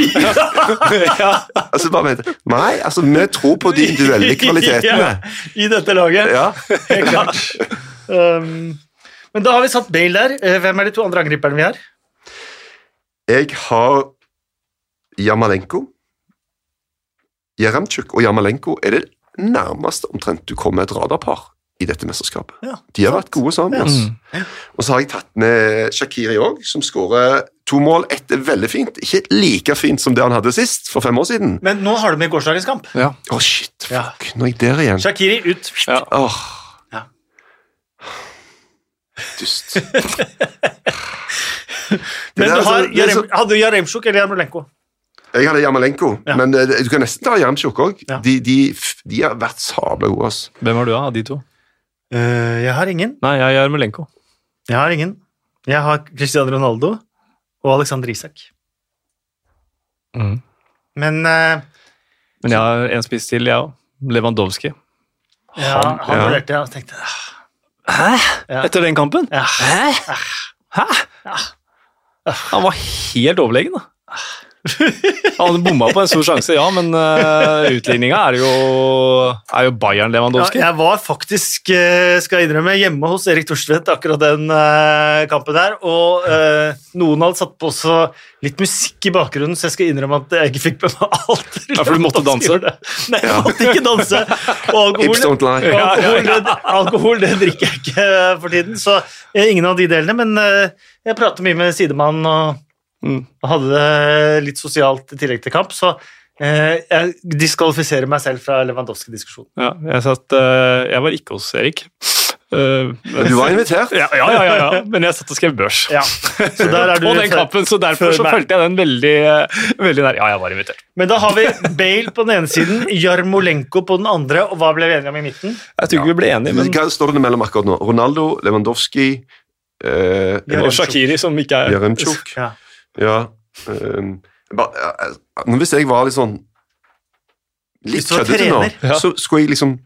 <laughs> ja. Altså bare vent. Nei, altså vi tror på de individuelle kvalitetene. <laughs> Ja, I dette laget. Ja. Helt klart. Um, men da har vi satt Bale der. Eh, Hvem er de to andre angriperne vi har? Jeg har Jamalenko. Jeremtsjuk og Jamalenko er det nærmeste omtrent du kommer et radarpar i dette mesterskapet. Ja, De har vært gode sammen. Ja. Mm. Og så har jeg tatt med Shakiri òg, som skårer to mål. Ett er veldig fint, ikke like fint som det han hadde sist, for fem år siden. Men nå har du med gårsdagens kamp. ja. oh, shit, Ja. nå er jeg der igjen. Shakiri ut. Ja. Oh. Ja. Dust. <laughs> Men du altså- har er Jarem, så- hadde du Jaremsjuk eller Jarmolenko? Jeg hadde Jamalenko, Ja. men uh, du kan nesten ta Jeremtsjuk òg. Ja. De, de, de har vært sabla gode. Altså. Hvem har du av de to? Uh, jeg har ingen. Nei, jeg har Melenko. Jeg har ingen. Jeg har Cristiano Ronaldo og Alexander Isak. Mm. Men uh, Men jeg har en spiss til, jeg òg. Lewandowski. ja, Han- han ja. vurderte jeg og tenkte ah, Hæ? Ja. Etter den kampen? ja. Hæ? Hæ? Han var helt overlegen, da. Han bomma på en stor sjanse, ja, men uh, utligninga er jo, er jo Bayern Ja, jeg var faktisk, eh, skal jeg innrømme, hjemme hos Erik Thorstvedt akkurat den uh, kampen der, og uh, noen hadde satt på også litt musikk i bakgrunnen, så jeg skal innrømme at jeg ikke fikk med meg alt. Ja, for du måtte danse? Nei, jeg måtte ikke danse. Og Hips alkohol, don't lie. og alkohol, det, alkohol det drikker jeg ikke for tiden, så eh, ingen av de delene, men eh, jeg prater mye med sidemannen og Mm. og hadde det litt sosialt i tillegg til kamp, så eh, jeg diskvalifiserer meg selv fra Lewandowski-diskusjonen. Ja, jeg, satt, eh, jeg var ikke hos Erik. Eh, Men du var invitert. ja, ja, ja, ja, ja, men jeg satt og skrev børs. Ja, så der er <laughs> du På den kampen, så derfor så følte jeg den veldig, eh, veldig nær. Ja, jeg var invitert. Men da har vi Bale på den ene siden, Jarmolenko på den andre, og hva ble vi enige om i midten? Jeg tror ikke vi ble enige, men Hva står det mellom akkurat nå? Ronaldo, Lewandowski eh, Og Shakiri, som ikke er Jaremchuk. Ja. Ja. Um, bare, eh, eh, Hvis jeg var litt sånn Litt køddete nå. Ja. så skulle jeg liksom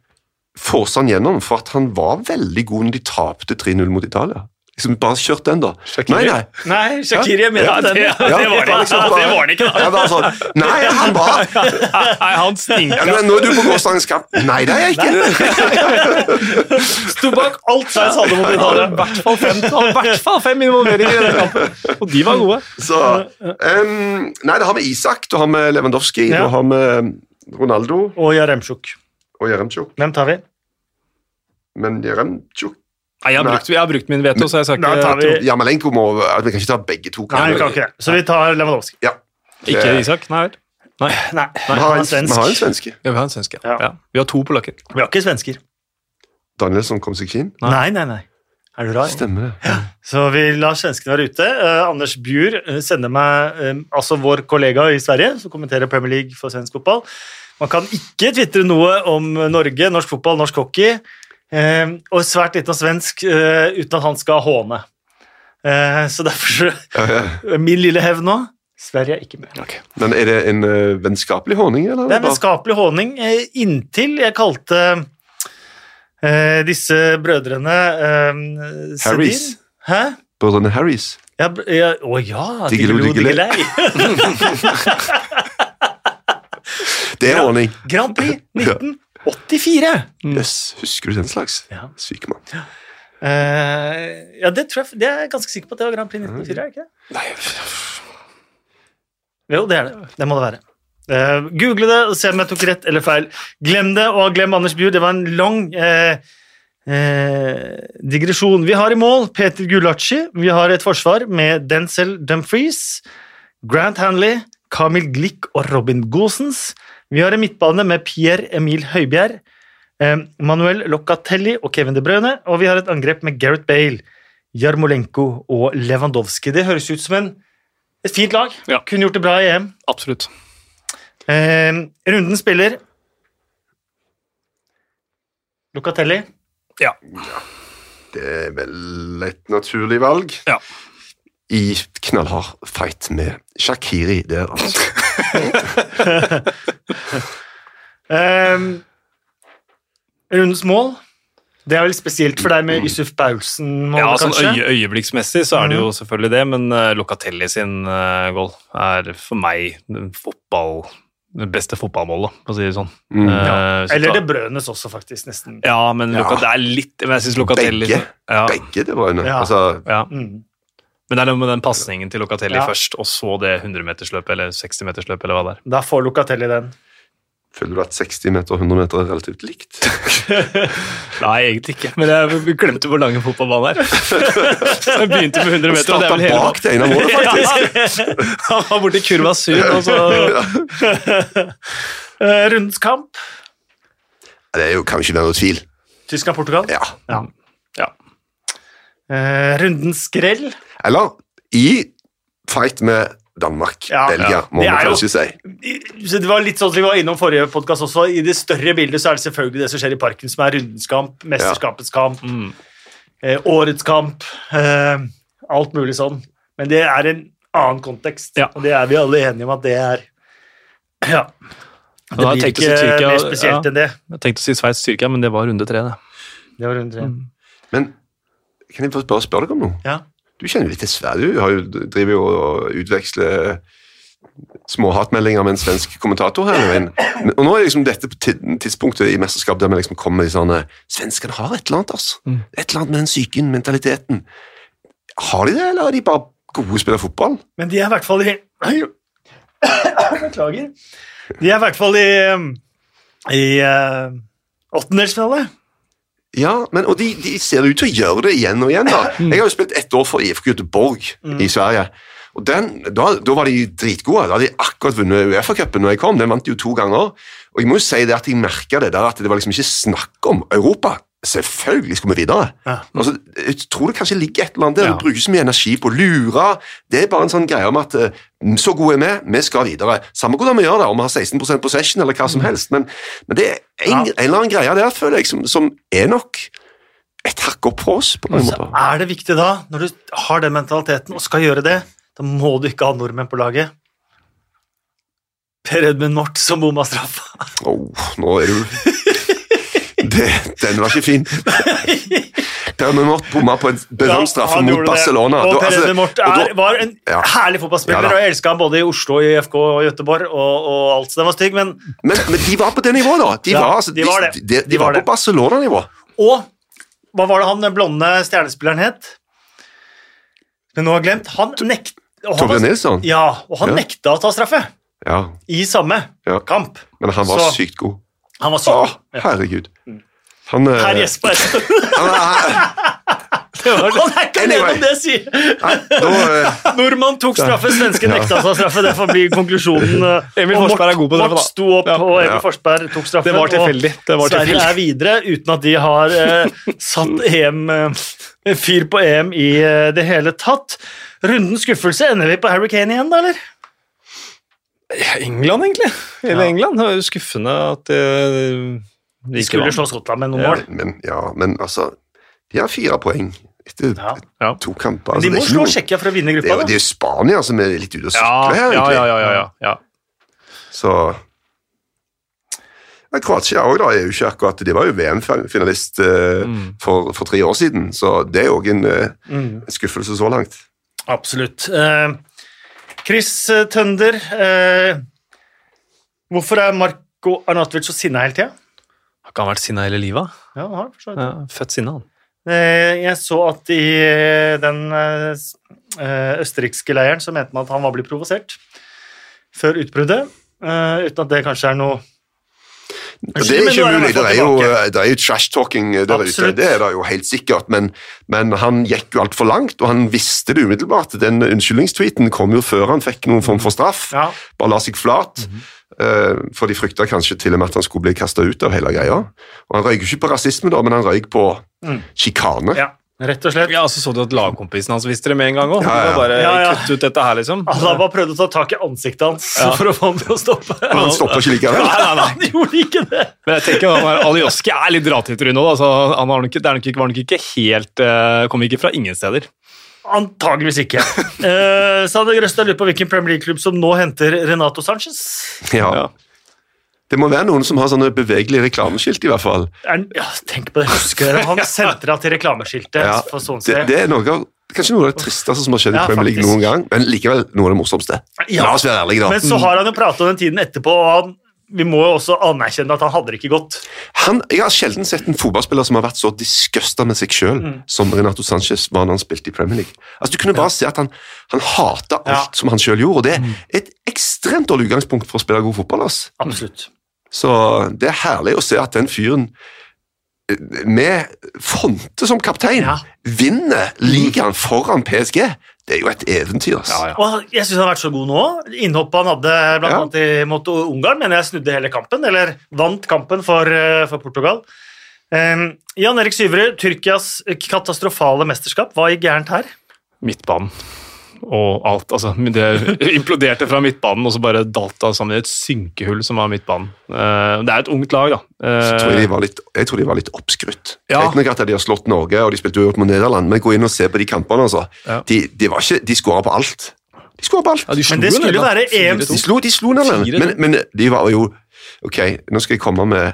force han gjennom, for at han var veldig god når de tapte 3-0 mot Italia. Liksom Bare kjørt den, da. Shakiri? Nei, nei. Nei, Shakiri er med Ja, den. Ja, det- ja. det var det. liksom bare- det var det ikke, da. Jeg bare sånn, Nei, han var <laughs> Nei, han ja, stinker. men Nå er du på gårsdagens kamp. Nei, det er jeg ikke. <laughs> Sto bak alt Sveits hadde mot Italia. i hvert fall fem, hvert fall fem involveringer i den kampen, og de var gode. Så, um, nei, da har vi Isak, da har vi Lewandowski, Ja. da har vi Ronaldo Og Jaremtsjuk. og Jeremtsjuk. Hvem tar vi? Men Jeremtsjuk Nei, jeg har brukt, jeg har brukt min veto, så jeg skal Da tar ikke vi- Jamalenko må Vi kan ikke ta begge to. Nei, vi kan ikke det. Så vi tar Lewandowski. Ja. Ikke Isak. Nei vel. Nei. Nei, Vi han har er en, vi har en svensk. svenske. Ja, vi har en svenske. Ja. Ja. Vi har to polakker. Vi har ikke svensker. Danielsson kom seg ikke inn. Nei, nei, nei. Er du rar? Stemmer det. Så vi lar svenskene være ute. Eh, Anders Bjur eh, sender meg, eh, altså vår kollega i Sverige, som kommenterer Premier League for svensk fotball. Man kan ikke tvitre noe om Norge, norsk fotball, norsk hockey, eh, og svært lite svensk eh, uten at han skal håne. Eh, så derfor Ja, ja. Min lille hevn nå Sverige er ikke med. Men er det en uh, vennskapelig håning? eller? Det er en vennskapelig håning eh, inntil jeg kalte eh, disse brødrene eh, Harrys. Hæ? Brødrene Harrys. Ja, ja, å ja, Diggelo, diggelei. <laughs> Det er honning. Grand Prix <laughs> 1984. Jøss, husker du den slags? Ja. Syk mann. Uh, ja, det, tror jeg, det er jeg ganske sikker på at det var Grand Prix 1904, er det ikke? det? Nei, Jo, det er det. Det må det være. Uh, Google det og se om jeg tok rett eller feil. Glem det, og glem Anders Bjur. Det var en lang uh, eh, digresjon. Vi har i mål Peter Gulacci. Vi har et forsvar med Denzel Dumfries, Grant Hanley, Kamil Glick og Robin Gosens. Vi har en midtbane med Pierre Emil Høibjerg, eh, Manuel Locatelli og Kevin De Bruyne, og vi har et angrep med Gareth Bale, Jarmolenko og Lewandowski. Det høres ut som en, et fint lag. Ja. Kunne gjort det bra i EM. Absolutt. Eh, runden spiller Locatelli. Ja. det er vel et naturlig valg. Ja. I knallhard fight med Shakiri der, altså. <laughs> Eh, rundens mål. Det er vel spesielt for deg med Yusuf Paulsen, Ja, sånn øye, øyeblikksmessig så er det jo selvfølgelig det, men uh, Locatelli sin uh, goal er for meg den fotball, det beste fotballmålet, for å si det sånn. Mm. ja. uh, Eller Det Brønes også, faktisk. nesten. Ja, men Ja. Det er litt Men jeg synes Locatelli Begge. Ja, Begge det var jo Ja. Altså, ja. Mm. Men det er noe med den pasningen til Locatelli Ja. først, og så det 100-metersløpet eller 60-metersløpet eller hva det er. Da får Locatelli den. føler du at 60 meter og 100 meter er relativt likt? <laughs> Nei, egentlig ikke, men jeg glemte hvor lang en fotballbane er. <laughs> Jeg begynte med 100 meter, og det er Starta vel hele bak det ene målet, <laughs> faktisk. Han var borti kurva syv, og så Eh, rundens kamp. Det er jo, kan ikke være noe tvil. Tyskland-Portugal. Ja. Ja. Eh, rundens skrell. Eller i fight med Danmark. Ja. Belgia, må man kanskje si. Det var litt sånn som vi var innom forrige podkast også. I det større bildet så er det selvfølgelig det som skjer i parken, som er rundens kamp, mesterskapets kamp, mm. eh, årets kamp. Eh, alt mulig sånn. Men det er en annen kontekst, Ja. og det er vi alle enige om at det er Ja. Det blir si ikke Tyrkia, mer spesielt ja. enn det. Jeg tenkte å si Sveits-Tyrkia, men det var runde tre, det. Det var runde tre. Men kan jeg bare spørre deg om noe? Ja. Du kjenner jo litt til Sverige. Du har jo, driver jo og utveksler småhatmeldinger med en svensk kommentator her. Og nå er liksom dette tidspunktet i mesterskap der vi liksom kommer i sånne Svenskene har et eller annet, altså. Et eller annet med den psyken, mentaliteten. Har de det, eller er de bare gode spillere fotball? Men de er i hvert fall i. <coughs> Beklager. De er i hvert fall i i uh, åttendelsfinale. Ja, men, og de, de ser ut til å gjøre det igjen og igjen. da. <laughs> Jeg har jo spilt ett år for IFK Göteborg i Sverige. Og den, da, da var de dritgode. Da hadde de akkurat vunnet Uefa-cupen når jeg kom. Den vant de jo to ganger. Og jeg må jo si det at jeg merka det der at det var liksom ikke snakk om Europa. Selvfølgelig skal vi videre. Ja. Altså, jeg tror det kanskje ligger et eller annet der. Ja. Du bruker så mye energi på å lure. Det er bare en sånn greie om at eh, så gode er vi, vi skal videre. Samme hvordan vi gjør det, om vi har 16% possession eller hva som helst. Men, men det er en, Mm. Ja. en eller annen greie der, føler jeg, som, som er nok et hakk opp på oss. på mange Så er det viktig da, når du har den mentaliteten og skal gjøre det, da må du ikke ha nordmenn på laget. Per Edmund Mort som bomma straffa. Åh, nå er du <laughs> <laughs> det, Den var ikke fin. Per Mort bomma på en berømt straffe han mot Barcelona. det. Og Per altså, Mort er, var en Ja. herlig fotballspiller, Ja og jeg elska han både i Oslo, i FK og Göteborg og, og alt. Så den var stygg, men men, men de var på det nivået, da. De Ja, var, altså, de var. De, de, De var, var på Barcelona-nivå. Og hva var det han den blonde stjernespilleren het? Men nå har jeg glemt. Han nekta Torbjørn Nilsson. Ja, og han Ja. nekta å ta straffe Ja, i samme Ja. kamp. men han var Så- sykt god. Han var syk. Å, herregud. Han, eh, Herr Jesper. han, Det var det. Han er ikke Anyway. det, sier Nei, da, eh, Nordmann tok straffe, svensken nekta seg straffe. Det får bli konklusjonen. eh, <laughs> Emil Og Forsberg er god på straffe, Mort da. sto opp, Ja. og Emil Ja. Forsberg tok straffen. Det var tilfeldig. Det var tilfeldig. Sverige tilfeldig. er videre uten at de har eh, satt EM eh, fyr på EM i eh, det hele tatt. Runden skuffelse. Ender vi på Harry Kane igjen, da, eller? Ja, England, egentlig. Hele Ja. England. Det var jo skuffende at det, det De ikke skulle slå Skottland med noen Ja. mål. men, ja, men altså De har fire poeng etter Ja. Ja. to kamper. Altså, de må det er slå noe- Tsjekkia for å vinne Det er, gruppa. jo- det er jo Spania som er litt ute og sykle her, egentlig. ja, ja, ja, ja, ja. Så ja, Kroatia òg, da, er jo ikke akkurat De var jo VM-finalist uh, Mm. for, for tre år siden, så det er òg en uh, Mm. skuffelse så langt. Absolutt. Eh, Chris Tønder, eh, hvorfor er Marko Arnatovic så sinna hele tida? Har ikke han vært sinna hele livet? Ja, han har det, for så vidt. Ja, født sinna, han. Eh, Jeg så at i eh, den eh, eh, østerrikske leiren så mente man at han var blitt provosert før utbruddet, eh, uten at det kanskje er noe det er ikke er det er jo, det er jo trash-talking der ute, det er det jo helt sikkert, men, men han gikk jo altfor langt, og han visste det umiddelbart. Den unnskyldningstweeten kom jo før han fikk noen form for straff. Ja, Bare la seg flat. eh, For de frykta kanskje til og med at han skulle bli kasta ut av hele greia. Og Han røyk ikke på rasisme, da, men han røyk på Mm. sjikane. ja, rett og slett. Ja, så så du at lagkompisen hans visste det med en gang òg. Ja, ja. Bare Ja, ja. kutt ut dette her, liksom. Alaba prøvde å ta tak i ansiktet hans Ja. for å få ham til å stoppe. Men han stoppa ikke likevel. Nei, nei, nei. Han gjorde ikke det! Men jeg tenker han er- Alioski er litt dra til trynet nå. Altså, han har nok, det er nok ikke, var nok ikke helt uh, Kom ikke fra ingen steder. Antageligvis ikke. Uh, Sander Grøstad lurt på hvilken Premier League-klubb som nå henter Renato Sanchez. Ja. Ja. Det må være noen som har sånne bevegelige reklameskilt, i hvert fall. Ja, tenk på det, husker dere Han <laughs> sentra til reklameskiltet Ja, for Det, Swansea. det er noe av, kanskje noe av det tristeste som har skjedd Ja, i Premier League noen gang, men likevel noe av det morsomste. Ja. La oss være ærlige, da. Men så har han jo pratet om den tiden etterpå, og han, vi må jo også anerkjenne at han hadde det ikke godt. Han, jeg har sjelden sett en fotballspiller som har vært så disgusta med seg sjøl Mm. som Renato Sanchez var da han spilte i Premier League. Altså, Du kunne bare se at han, han hata alt Ja. Mm. som han sjøl gjorde, og det er et ekstremt dårlig utgangspunkt for å spille god fotball. ass. Absolutt. Så det er herlig å se at den fyren eh, med Fonte som kaptein Ja. vinner ligaen foran PSG. Det er jo et eventyr. ass. Ja, ja. Og jeg syns han har vært så god nå. Innhoppet han hadde blant Ja. annet i- mot Ungarn, mener jeg snudde hele kampen, eller vant kampen for, eh, for Portugal. Um, Jan Erik Syverud, Tyrkias katastrofale mesterskap. Hva gikk gærent her? Midtbanen og alt. Altså, det <laughs> imploderte fra midtbanen, og så bare dalt det sammen i et synkehull som var midtbanen. Uh, det er et ungt lag, da. Uh, tror jeg, Eh, de var litt, jeg tror de var litt oppskrytt. Ja. Greit nok at de har slått Norge, og de spilte uavgjort mot Nederland, men gå inn og se på de kampene. altså. Ja. De, de, var ikke, de skåra på alt. De skåra på alt. ja, de Men det skulle jo være EM De slo, de slo Nederland, men, men de var jo Ok, nå skal jeg komme med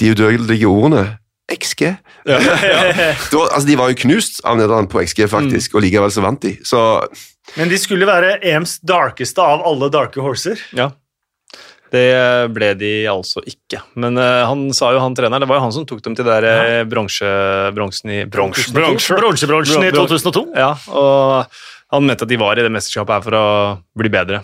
de udødelige ordene. XG. <laughs> Ja. Da, altså, de var jo knust av Nederland på XG, faktisk, og likevel så vant de. Så Men de skulle være EMs darkeste av alle darke horser. Ja. Det ble de altså ikke. Men uh, han sa jo, han treneren, det var jo han som tok dem til der uh, bronse, bronsen i bronse, bronse. I 2002. Ja, og han mente at de var i det mesterskapet her for å bli bedre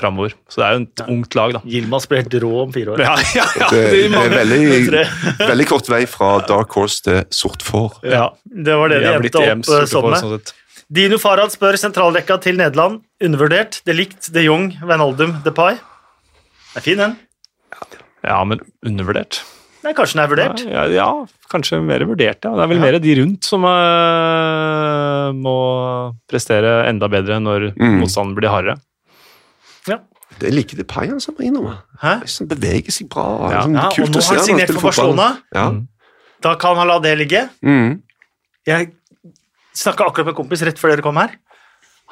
framover. Så det er jo et ungt lag, da. Gilmas ble helt rå om fire år. Ja, ja, ja, det, det er veldig, <laughs> veldig kort vei fra dark horse til sort får. Ja, det var det de de endte opp som sånn med. sånn. Dino Farad spør sentralrekka til Nederland. Undervurdert. De Ligt, de Jong, Wijnaldum, Depay. Det er fin, den. Ja, men undervurdert. Nei, kanskje den er vurdert. Ja, ja, kanskje mer vurdert, ja. Det er vel mer de rundt som uh, må prestere enda bedre når Mm. motstanden blir hardere. Det er like det Pai han som er innom Hæ? Han beveger seg bra. Ja. Sånn Ja, og nå har han signert for. Barcelona. Ja. Mm. Da kan han la det ligge. Mm. Jeg snakka akkurat med en kompis rett før dere kom her.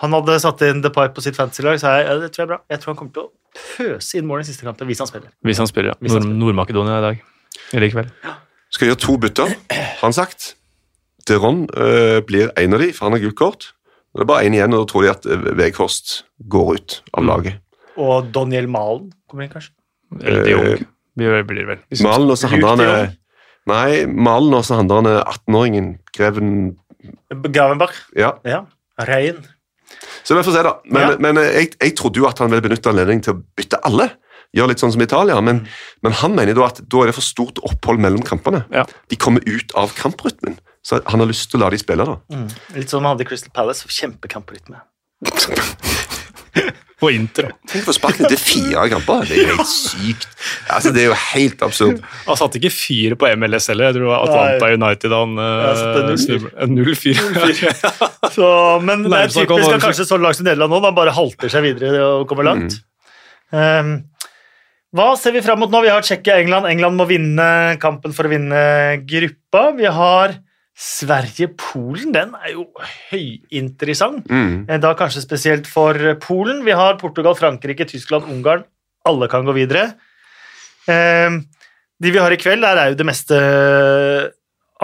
Han hadde satt inn Depay på sitt fantasy-lag. sa jeg, ja, det tror jeg er bra. Jeg tror han kommer til å pøse inn mål i siste kampen hvis han spiller. Hvis han spiller, ja. Han Nord Nord-Makedonia i dag. Eller i kveld. Skal gjøre to bytter, har han sagt. Deron øh, blir en av de, for han har gult kort. Det er bare én igjen, og da tror de at øh, Veghorst går ut Mm. av laget. Og Daniel Malen kommer inn, kanskje. Eller de Eh, Jong. Blir blir det vel. Malen og så handler han øh, Nei, Malen og så handler han øh, 18-åringen Greven Gravenbach. Ja. Ja. Rein. Så vi får se, da. Men, Ja. men jeg, jeg trodde jo at han ville benytte anledningen til å bytte alle. Gjøre litt sånn som Italia, Mm. men, men han mener da at da er det for stort opphold mellom kampene. Ja. De kommer ut av kamprytmen. Så han har lyst til å la de spille, da. Litt sånn man hadde i Crystal Palace. Kjempekamperytme. <laughs> På Inter. Tenk å få sparken til fire kamper. Det er jo helt sykt. Altså, Det er jo helt absurd. Han satte ikke fyr på MLS heller. Jeg tror det var Atlanta United han uh, fyr. <laughs> Så, men det er typisk at kanskje så lag som Nederland nå, Han bare halter seg videre og kommer langt. Um, hva ser vi fram mot nå? Vi har Tsjekkia-England. England må vinne kampen for å vinne gruppa. Vi har Sverige-Polen. Den er jo høyinteressant. Mm. Eh, Da kanskje spesielt for Polen. Vi har Portugal, Frankrike, Tyskland, Ungarn. Alle kan gå videre. Um, de vi har i kveld, der er jo det meste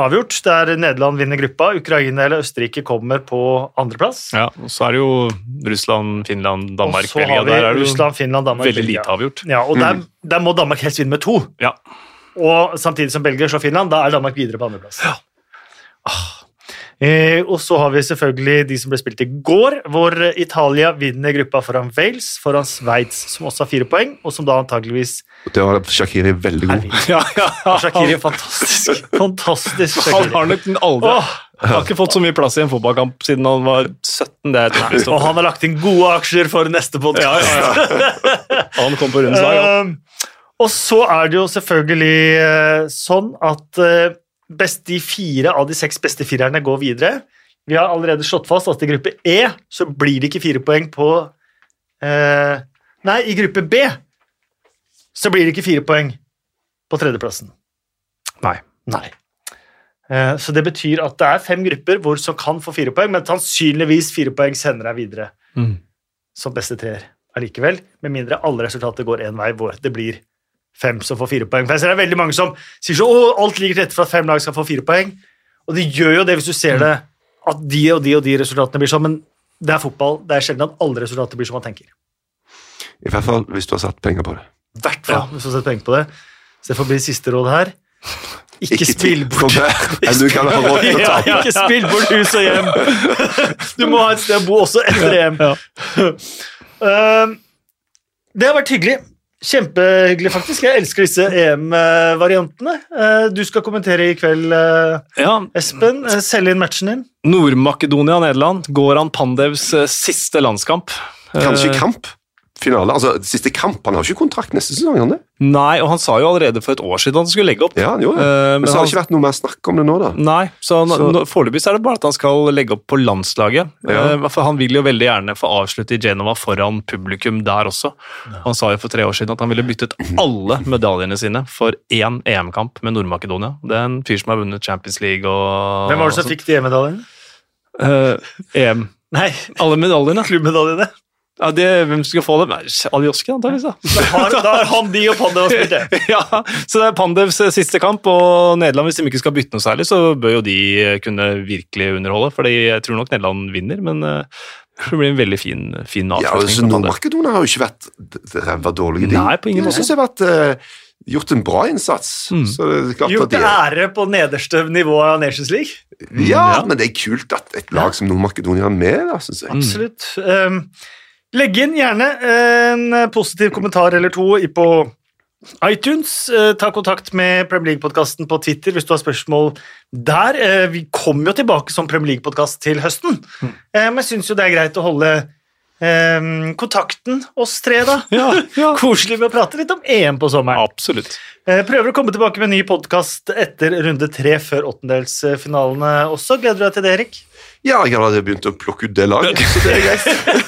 avgjort. Der Nederland vinner gruppa. Ukraina eller Østerrike kommer på andreplass. Ja, og så er det jo Russland, Finland, Danmark, og så Belgia. har vi Der er det Russland, Finland, Danmark, veldig lite avgjort. Ja, og der, der må Danmark helst vinne med to. Ja. Og samtidig som Belgia slår Finland, da er Danmark videre på andreplass. Ah. Eh, og så har vi selvfølgelig de som ble spilt i går, hvor Italia vinner gruppa foran Wales, foran Sveits, som også har fire poeng, og som da antageligvis Det var Shakiri veldig god. Ja, ja, Shakiri er fantastisk. Fantastisk <laughs> Han har nok aldri Åh, Han har ikke fått så mye plass i en fotballkamp siden han var 17. Det er et og han har lagt inn gode aksjer for neste podkast. ja, ja, ja. <laughs> Han kom på rundens lag. han. Um, og så er det jo selvfølgelig eh, sånn at eh, best, de fire av de seks beste firerne går videre. Vi har allerede slått fast at i gruppe E så blir det ikke fire poeng på eh, Nei, i gruppe B så blir det ikke fire poeng på tredjeplassen. Nei. Nei. Eh, så det betyr at det er fem grupper hvor som kan få fire poeng, men sannsynligvis fire poeng sender deg videre Mm. som beste treer allikevel, med mindre alle resultater går én vei, hvor det blir fem som får fire poeng. For jeg ser det er veldig mange som sier så, å, alt ligger til rette for at fem lag skal få fire poeng, og de gjør jo det hvis du ser det, at de og de og de resultatene blir sånn, men det er fotball, det er sjelden at alle resultater blir som man tenker. I hvert fall hvis du har satt penger på det. I hvert fall hvis du har satt penger på det. Så det får bli siste råd her. Ikke, spill bort enn du kan ha råd til å ja, ikke spill bort hus og hjem. <laughs> Du må ha et sted å bo også etter EM. Ja. Uh, <laughs> det har vært hyggelig. Kjempehyggelig, faktisk. Jeg elsker disse EM-variantene. Uh, Du skal kommentere i kveld, uh, Ja, Espen. Selg inn matchen din. Nord-Makedonia-Nederland. Goran Pandevs eh, siste landskamp. Kanskje Eh, kamp. Finale. Altså, siste kamp. Han har ikke kontrakt neste sesong, han det? Nei, og han sa jo allerede for et år siden at han skulle legge opp. Ja, han gjorde det. Uh, Men så har han- det ikke vært noe mer snakk om det nå, da. Nei, så, han- Så- foreløpig er det bare at han skal legge opp på landslaget. Ja. Uh, for han vil jo veldig gjerne få avslutte i Genova foran publikum der også. Han sa jo for tre år siden at han ville byttet alle medaljene sine for én EM-kamp med Nord-Makedonia. Det er en fyr som har vunnet Champions League og Hvem var det som fikk de EM-medaljene? Uh, EM. Nei, Alle medaljene? klubbmedaljene. Ja, det, hvem skal få dem? Aljoski, antakeligvis. da. Har, da har han de og Pandev spilt det. <laughs> ja, så det er Pandevs siste kamp, og Nederland, hvis de ikke skal bytte noe særlig, så bør jo de kunne virkelig underholde. fordi jeg tror nok Nederland vinner, men eh, det blir en veldig fin, fin Ja, avslutning. Ja, for Nord-Makedonia har jo ikke vært ræva dårlige, de. Nei, på ingen måte. Jeg synes de har vært, uh, gjort en bra innsats. Mm. Så det er klart Gjort at de, ære på nederste nivå av Nations League. ja, Ja. men det er kult at et lag som Nord-Makedonia er med, da, synes jeg. Absolutt. Um, legg inn gjerne en positiv kommentar eller to på iTunes. Eh, ta kontakt med Premier League-podkasten på Twitter hvis du har spørsmål der. Eh, vi kommer jo tilbake som Premier League-podkast til høsten, mm. men jeg syns jo det er greit å holde eh, kontakten oss tre, da. <laughs> Ja, ja. <laughs> Koselig med å prate litt om EM på sommeren. Absolutt. Eh, Prøver å komme tilbake med en ny podkast etter runde tre før åttendelsfinalene også. Gleder du deg til det, Erik? Ja, jeg hadde begynt å plukke ut det laget, så det er greit.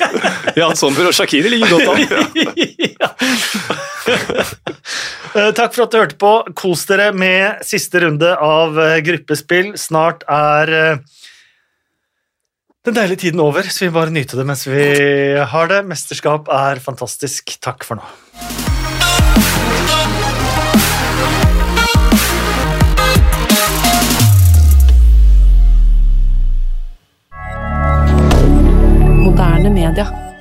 <laughs> Ja, Sommer og Shakiri ligger godt an. <laughs> ja. <laughs> Eh, Takk for at du hørte på. Kos dere med siste runde av eh, gruppespill. Snart er eh, den deilige tiden over, så vi bare nyter det mens vi har det. Mesterskap er fantastisk. Takk for nå. Moderne media.